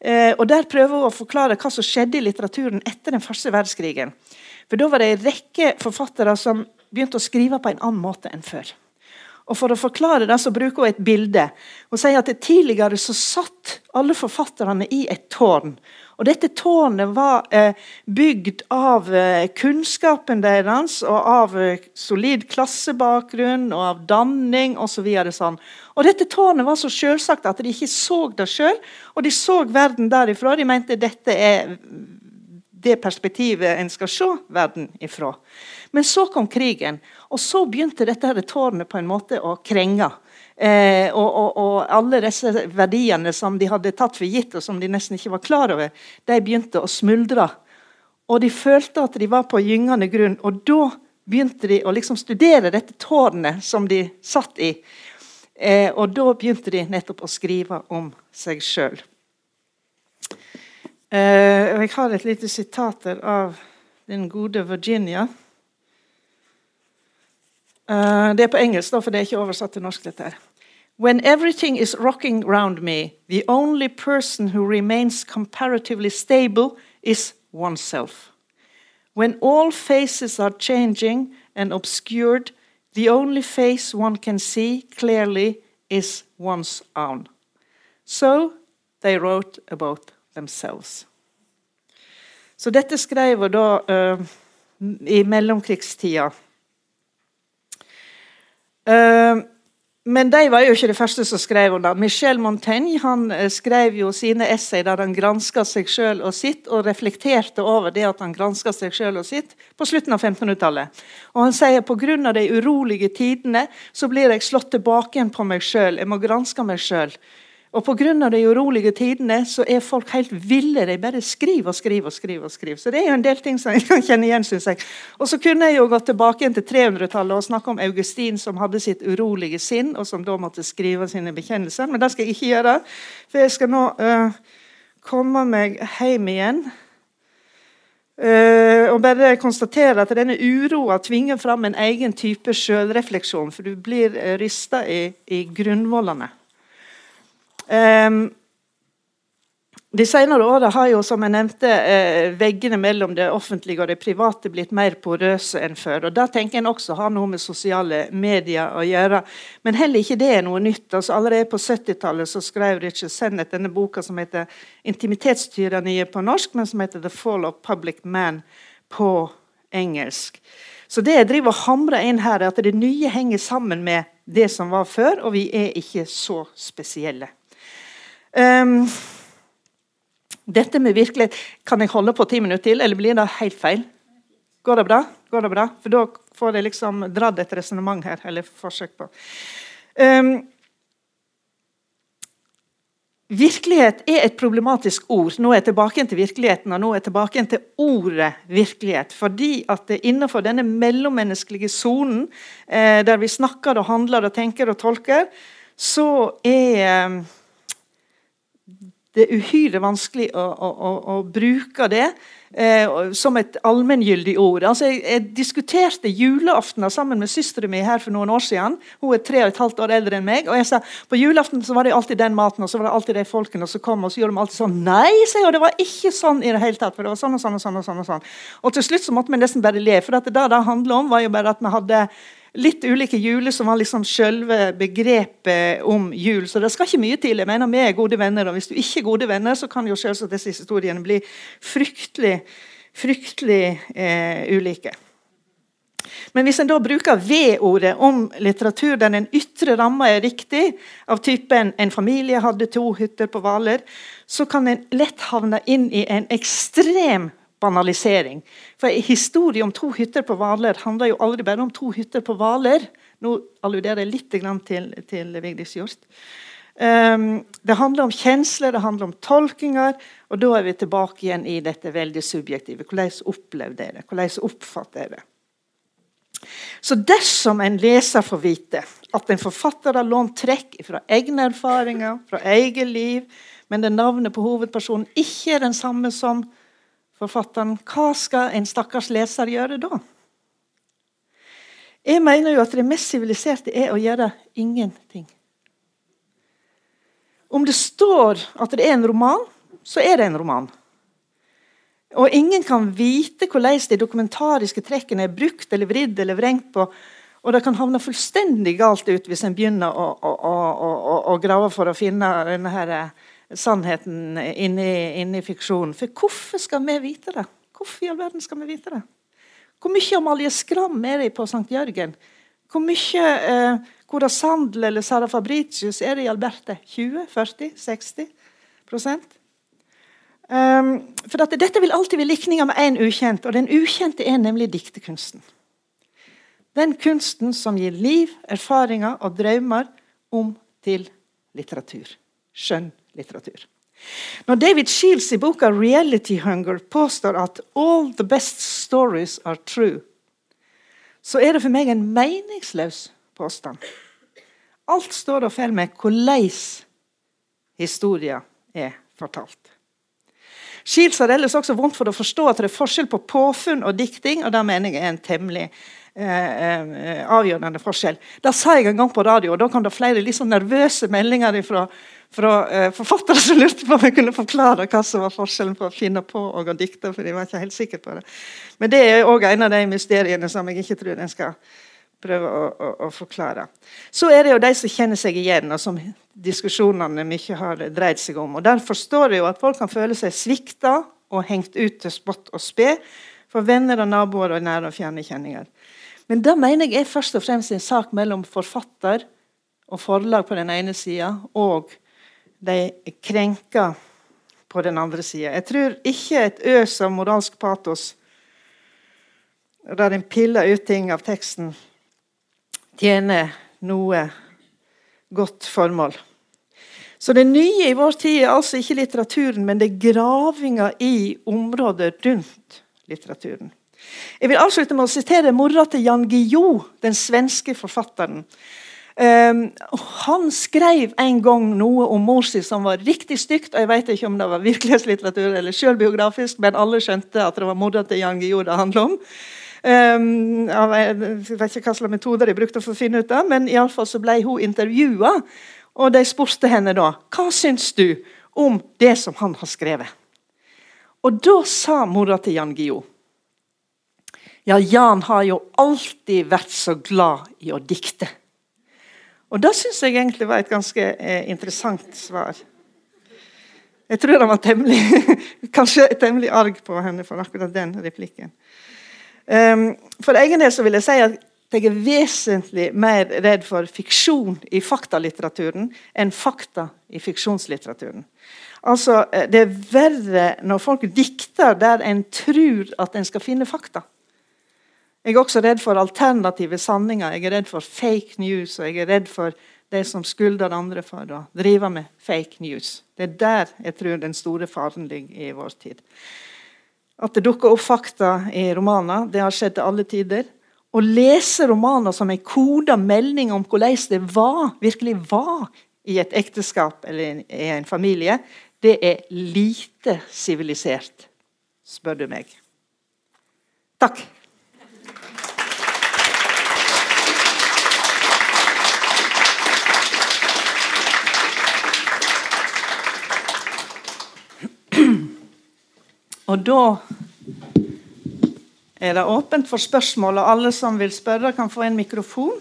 Uh, og Der prøver hun å forklare hva som skjedde i litteraturen etter den første verdenskrigen. For Da var det en rekke forfattere som begynte å skrive på en annen måte enn før. Og For å forklare det så bruker hun et bilde. Hun sier at Tidligere så satt alle forfatterne i et tårn. Og Dette tårnet var eh, bygd av eh, kunnskapen deres og av eh, solid klassebakgrunn og av danning osv. Så sånn. Og dette tårnet var så selvsagt at de ikke så det sjøl, og de så verden derifra. De mente dette er det perspektivet en skal se verden ifra. Men så kom krigen, og så begynte dette her tårnet på en måte å krenge. Eh, og, og, og, alle disse verdiene som de hadde tatt for gitt, og som de nesten ikke var klar over, de begynte å smuldre. Og de følte at de var på gyngende grunn. Og da begynte de å liksom studere dette tårnet som de satt i. Eh, og da begynte de nettopp å skrive om seg sjøl. Eh, jeg har et lite sitat av den gode Virginia. Uh, det er på engelsk, for det er ikke oversatt til norsk. dette her. When everything is rocking round me, the only person who remains comparatively stable is oneself. When all faces are changing and obscured, the only face one can see clearly is one's own. So they wrote about themselves. Så dette skrev hun da uh, i mellomkrigstida. Uh, men de var jo ikke de første som skrev om det. Michel Montaigne han eh, skrev jo sine essay der han granska seg sjøl og sitt, og reflekterte over det at han granska seg sjøl og sitt, på slutten av 1500-tallet. Og Han sier pga. de urolige tidene så blir jeg slått tilbake igjen på meg sjøl. Jeg må granske meg sjøl. Og Pga. de urolige tidene så er folk helt ville. De bare skriver og skriver. og skriver og skriver. Så det er jo en del ting som *laughs* jeg kan kjenne igjen. Synes jeg. Og så kunne jeg jo gått tilbake til 300-tallet og snakke om Augustin som hadde sitt urolige sinn, og som da måtte skrive sine bekjennelser. Men det skal jeg ikke gjøre, for jeg skal nå uh, komme meg hjem igjen. Uh, og bare konstatere at denne uroa tvinger fram en egen type sjølrefleksjon, for du blir uh, rista i, i grunnvollene. Um, de senere åra har jo, som jeg nevnte, eh, veggene mellom det offentlige og det private blitt mer porøse enn før. og Det tenker en også har noe med sosiale medier å gjøre. Men heller ikke det er noe nytt. Altså, allerede på 70-tallet skrev Richard Sennett denne boka som heter 'Intimitetstyranniet' på norsk, men som heter 'The Fall of Public Man' på engelsk. Så det jeg driver og hamrer inn her, er at det nye henger sammen med det som var før, og vi er ikke så spesielle. Um, dette med virkelighet Kan jeg holde på ti minutter til, eller blir det helt feil? Går det bra? Går det bra? For da får jeg liksom dratt et resonnement her. Eller forsøk på. Um, virkelighet er et problematisk ord. Nå er jeg tilbake til virkeligheten, og nå er jeg tilbake til ordet virkelighet. Fordi at det innenfor denne mellommenneskelige sonen, eh, der vi snakker og handler og tenker og tolker, så er um, det er uhyre vanskelig å, å, å, å bruke det eh, som et allmenngyldig ord. Altså, jeg, jeg, diskuterte julaften sammen med søsteren min her for noen år siden. Hun er tre og et halvt år eldre enn meg. og jeg sa, På julaften så var det alltid den maten og så var det alltid de folkene som kom. Og så gjorde de alltid sånn Nei, sier hun, det var ikke sånn i det hele tatt. for det var sånn Og sånn og sånn og sånn. Og sånn. Og til slutt så måtte vi nesten bare le. For det det handler om, var jo bare at vi hadde litt ulike juler som var liksom selve begrepet om jul. Så det skal ikke mye til. Jeg mener vi er gode venner, og Hvis du ikke er gode venner, så kan jo selvsagt disse historiene bli fryktelig, fryktelig eh, ulike. Men hvis en da bruker V-ordet om litteratur der den ytre ramma er riktig, av typen en familie hadde to hytter på Hvaler, så kan en lett havne inn i en ekstrem banalisering. For Historien om to hytter på Hvaler handler jo aldri bare om to hytter på Hvaler. Nå alluderer jeg litt til, til Vigdis Hjorth. Um, det handler om kjensler, det handler om tolkinger. Og da er vi tilbake igjen i dette veldig subjektive. Hvordan opplevde det? Hvordan oppfatter det? Så dersom en leser får vite at en forfatter har lånt trekk fra egne erfaringer, fra eget liv, men det navnet på hovedpersonen ikke er den samme som forfatteren, hva skal en stakkars leser gjøre da? Jeg mener jo at det mest siviliserte er å gjøre ingenting. Om det står at det er en roman, så er det en roman. Og ingen kan vite hvordan de dokumentariske trekkene er brukt eller vridd eller vrengt på. Og det kan havne fullstendig galt ut hvis en begynner å, å, å, å grave for å finne denne her sannheten inni, inni fiksjonen. For hvorfor skal vi vite det? Hvorfor i all verden skal vi vite det? Hvor mye Amalie Skram er det på St. Jørgen? Hvor mye eh, Cora Sandel eller Sara Fabricius er det i Alberte? 20? 40? 60 prosent? Um, for dette vil alltid være likninger med én ukjent, og den ukjente er nemlig diktekunsten. Den kunsten som gir liv, erfaringer og drømmer om til litteratur. Skjønn litteratur. Når David Shields i boka 'Reality Hunger' påstår at 'all the best stories are true', så er det for meg en meningsløs påstand. Alt står og faller med hvordan historien er fortalt. Shields har ellers også vondt for å forstå at det er forskjell på påfunn og dikting, og det mener jeg er en temmelig eh, eh, avgjørende forskjell. Det sa jeg en gang på radio, og da kom det flere litt sånn nervøse meldinger fra fra eh, forfattere som lurte på om jeg kunne forklare hva som var forskjellen på å finne på og å dikte. for de var ikke helt sikre på det. Men det er òg en av de mysteriene som jeg ikke tror en skal prøve å, å, å, forklare. Så er det jo de som kjenner seg igjen, og som diskusjonene mye har dreid seg om. Og Der forstår jeg jo at folk kan føle seg svikta og hengt ut til spott og spe for venner og naboer og nære og fjerne kjenninger. Men det mener jeg er først og fremst en sak mellom forfatter og forlag på den ene sida og de krenka på den andre sida. Jeg tror ikke et øs av moralsk patos der en piller ut ting av teksten, tjener noe godt formål. Så det nye i vår tid er altså ikke litteraturen, men det er gravinga i området rundt litteraturen. Jeg vil avslutte med å sitere mora til Jan Guillou, den svenske forfatteren. Um, han skrev en gang noe om mor si som var riktig stygt. og Jeg vet ikke om det var virkelighetslitteratur eller selvbiografisk, men alle skjønte at det var mora til Jan Guillou det handla om. Um, jeg vet ikke hva slags metoder de brukte for å finne ut det, men i alle fall så ble hun intervjua og de spurte henne da hva syns du om det som han har skrevet. Og da sa mora til Jan Guillou ja, Jan har jo alltid vært så glad i å dikte. Og det syns jeg egentlig var et ganske eh, interessant svar. Jeg tror han var temmelig, *laughs* kanskje temmelig arg på henne for akkurat den replikken. Um, for egen del så vil jeg si at jeg er vesentlig mer redd for fiksjon i faktalitteraturen enn fakta i fiksjonslitteraturen. Altså, eh, Det er verre når folk dikter der en tror at en skal finne fakta. Jeg er også redd for alternative sanninger. Jeg er redd for fake news, og jeg er redd for de som skylder andre for å drive med fake news. Det er der jeg tror den store faren ligger i vår tid. At det dukker opp fakta i romaner, det har skjedd til alle tider. Å lese romaner som en koda melding om hvordan det var, virkelig var i et ekteskap eller i en familie, det er lite sivilisert, spør du meg. Takk. Og da er det åpent for spørsmål, og alle som vil spørre, kan få en mikrofon.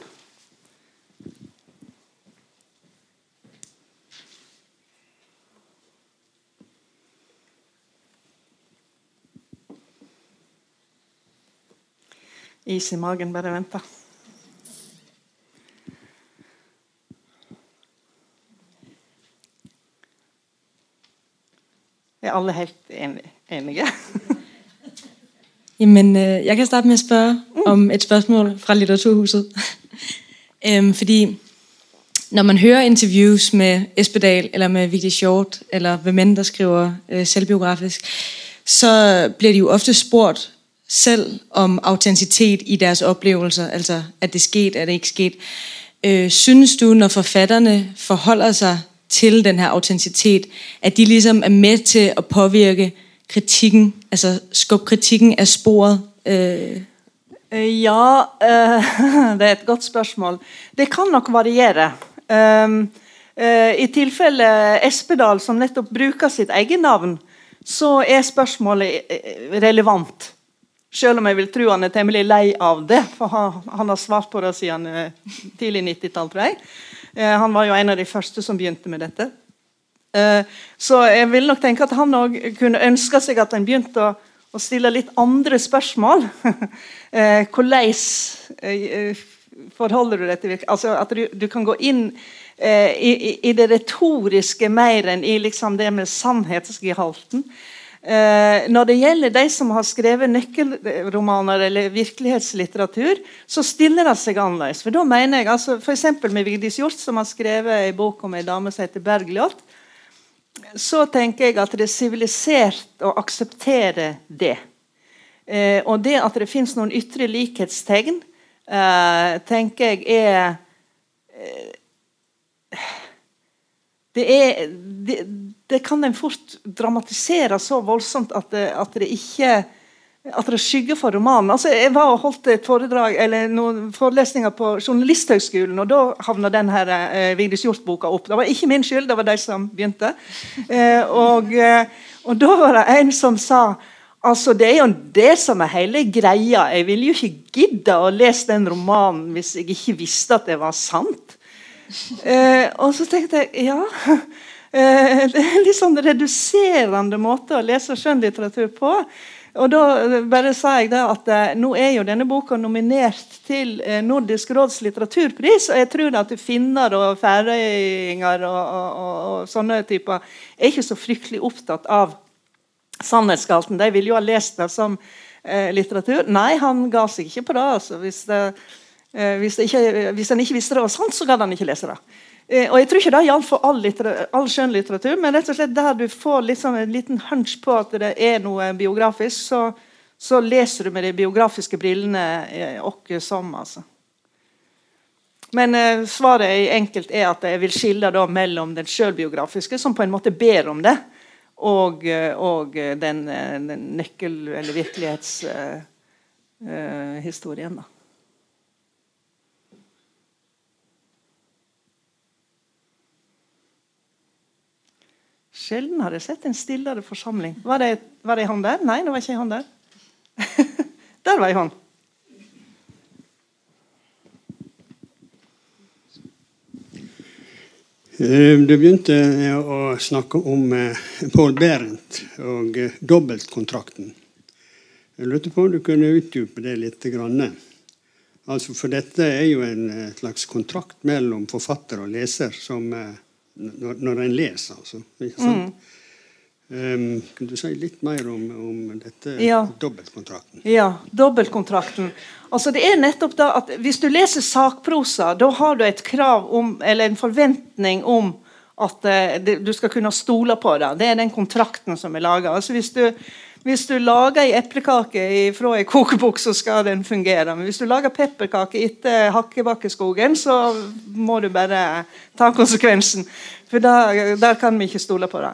Is i magen, bare vent. Er alle helt enige? *laughs* Jamen, øh, jeg kan starte med at spørge mm. om et spørgsmål fra Litteraturhuset. *laughs* øhm, fordi når man hører interviews med Espedal, eller med Vigdi Short, eller med mænd, der skriver øh, selvbiografisk, så bliver de jo ofte spurgt selv om autenticitet i deres oplevelser, altså at det skete, at det ikke skete. Øh, synes du, når forfatterne forholder sig til den her autenticitet, at de ligesom er med til at påvirke kritikken, altså skubbe kritikken av sporet? Øh. Ja, øh, *laughs* det er et godt spørsmål. Det kan nok variere. Um, uh, I tilfelle Espedal, som nettopp bruker sitt eget navn, så er spørsmålet relevant. Selv om jeg vil tro han er temmelig lei av det, for han, han har svart på det siden tidlig 90-tall, tror jeg. Uh, han var jo en av de første som begynte med dette. Eh, så jeg vil nok tenke at han òg kunne ønske seg at en begynte å, stille litt andre spørsmål. *laughs* Eh, hvordan eh, forholder du deg til virkelighet? Altså at du, du, kan gå inn i, i, det retoriske mer enn i liksom det med sannhetsgehalten. Eh, når det gjelder de som har skrevet nøkkelromaner eller virkelighetslitteratur, så stiller det seg annerledes. For da mener jeg, altså F.eks. med Vigdis Hjorth, som har skrevet en bok om ei dame som heter Bergljot så tenker jeg at det er sivilisert å akseptere det. Eh, og det at det fins noen ytre likhetstegn, eh, tenker jeg er eh, det, er det, det, kan en fort dramatisere så voldsomt at det, at det ikke at det skygger for romanen. Altså, jeg var og holdt et foredrag, eller noen forelesninger på Journalisthøgskolen, og da havna den her eh, Vigdis Hjorth-boka opp. Det var ikke min skyld, det var de som begynte. Eh, og, eh, og, da var det en som sa altså Det er jo det som er hele greia. Jeg ville jo ikke gidde å lese den romanen hvis jeg ikke visste at det var sant. Eh, og så tenkte jeg ja eh, litt sånn reduserende måte å lese skjønnlitteratur på. Og da bare sa jeg da at eh, Nå er jo denne boka nominert til eh, Nordisk råds litteraturpris, og jeg tror at finner og færøyinger og, og, og, og, sånne typer er ikke så fryktelig opptatt av Sannhetsgalten. De ville jo ha lest det som eh, litteratur. Nei, han ga seg ikke på det. altså Hvis, det, hvis, det ikke, hvis han ikke visste det var sant, så gadd han ikke lese det. Eh, og jeg tror ikke det gjaldt for all, all skjønnlitteratur, men rett og slett der du får liksom en liten hunch på at det er noe biografisk, så, så leser du med de biografiske brillene og som. altså. Men eh, svaret enkelt er at jeg vil skille da mellom den sjølbiografiske, som på en måte ber om det, og, eh, og den, den nøkkel- eller virkelighetshistorien. Eh, uh, Sjelden har jeg sett en stillere forsamling. Var det, var det han der? Nei, det var ikke han der. *laughs* der var jeg hånd. Eh, du begynte å snakke om Pål Paul Berent og eh, dobbeltkontrakten. Jeg lurte på om du kunne utdype det litt. Altså, for dette er jo en slags kontrakt mellom forfatter og leser som når, når en leser, altså. Ikke sant? Mm. Um, kan du si litt mer om, om dette ja. dobbeltkontrakten? Ja, dobbeltkontrakten. Altså det er nettopp da at Hvis du leser sakprosa, da har du et krav om, eller en forventning om at uh, du skal kunne stole på det. Det er den kontrakten som er laga. Altså hvis du hvis du lager ei eplekake fra ei kokebok, så skal den fungere. Men hvis du lager pepperkake etter Hakkebakkeskogen, så må du bare ta konsekvensen. For der, der kan vi ikke stole på det.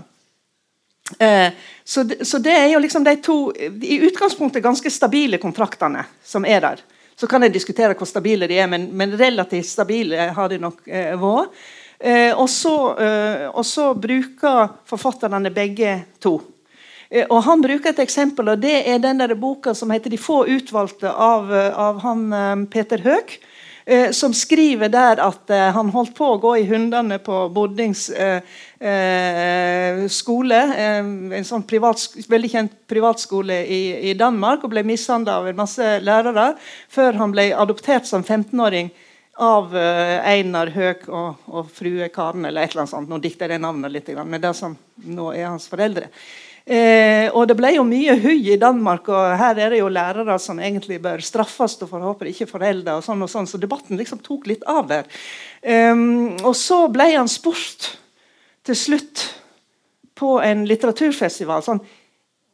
Eh, så, så, det er jo liksom de to i utgangspunktet ganske stabile kontraktene som er der. Så kan jeg diskutere hvor stabile de er, men, men relativt stabile har de nok eh, vært. Eh, og så eh, bruker forfatterne begge to. Eh, og Han bruker et eksempel, og det er den der boka som heter 'De få utvalgte' av, eh, av han eh, Peter Høeg. Som skriver der at han holdt på å gå i hundene på Bordings skole. en sånn privat, veldig kjent privatskole i, i Danmark. Og ble mishandla av en masse lærere før han ble adoptert som 15-åring av Einar Høeg og, og frue Karen, eller et eller annet sånt. Nå dikter jeg det navnet litt, men det som nå er hans foreldre. Eh, og Det ble jo mye hui i Danmark, og her er det jo lærere som egentlig bør straffes og forhåper ikke foreldre. og sånn og sånn, Så debatten liksom tok litt av der. Eh, og så ble han spurt til slutt på en litteraturfestival. sånn,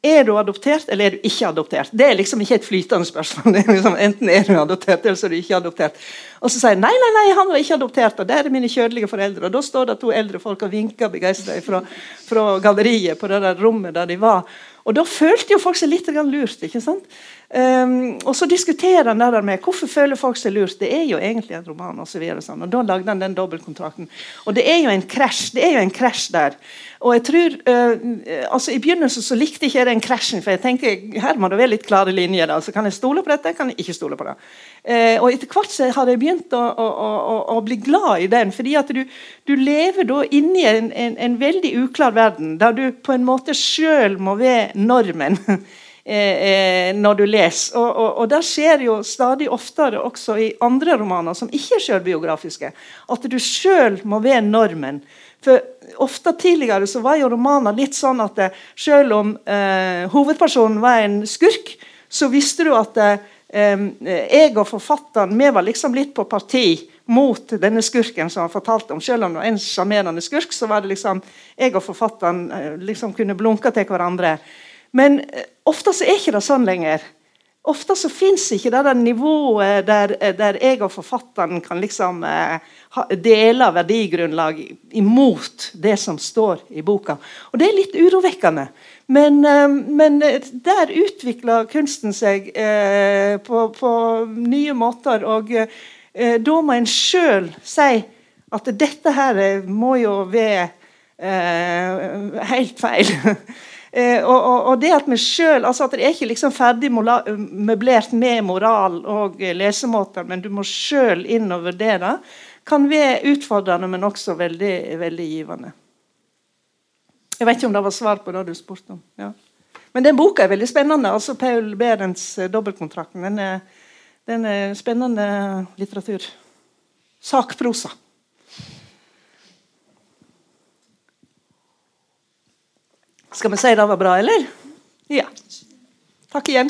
er du adoptert, eller er du ikke adoptert? Det er liksom ikke et flytende spørsmål. Er liksom, enten er du adoptert, eller så er du ikke adoptert. Og så sier jeg nei, nei, nei, han var ikke adoptert, og det er mine kjødelige foreldre. Og da står det to eldre folk og vinker begeistra fra, fra galleriet på det der rommet der de var. Og da følte jo folk seg litt lurt. ikke sant? Um, og så diskuterer han det med hvorfor føler folk seg lurt. Det er jo egentlig en roman. Og, så videre, sånn. og da lagde han den dobbeltkontrakten. Og det er jo en krasj det er jo en krasj der. Og jeg tror, uh, altså I begynnelsen så likte ikke jeg den krasjen, for jeg tenkte her må det være litt klare linjer. da, så Kan jeg stole på dette, kan jeg ikke stole på det. Uh, og Etter hvert så har jeg begynt å, å, å, å, bli glad i den. fordi at du, du lever da inni en, en, en, veldig uklar verden, der du på en måte sjøl må være normen. *laughs* Eh, når du leser. Og, og, og, det skjer jo stadig oftere også i andre romaner som ikke er selvbiografiske. At du sjøl må være normen. For ofte tidligere så var jo romaner litt sånn at det, eh, selv om eh, hovedpersonen var en skurk, så visste du at eh, jeg og forfatteren vi var liksom litt på parti mot denne skurken som han fortalte om. Selv om det var en sjarmerende skurk, så var det liksom jeg og forfatteren eh, liksom kunne blunke til hverandre. Men eh, ofte så er ikke det sånn lenger. Ofte så fins ikke det der nivået der, der, jeg og forfatteren kan liksom eh, dele verdigrunnlag imot det som står i boka. Og det er litt urovekkende. Men, eh, men der utvikler kunsten seg eh, på, på, nye måter. Og eh, da må en sjøl si at dette her må jo være eh, helt feil. *laughs* Eh, og, og, og, det at vi selv, altså at det er ikke liksom ferdig møblert med moral og lesemåter, men du må sjøl inn og vurdere kan være utfordrende, men også veldig, veldig givende. Jeg vet ikke om det var svar på det du spurte om. Ja. Men den boka er veldig spennende. altså Paul Berents eh, 'Dobbeltkontrakten'. Den er, den er spennende litteratur. Sakprosa. Skal vi si det var bra, eller? Ja. Takk igjen.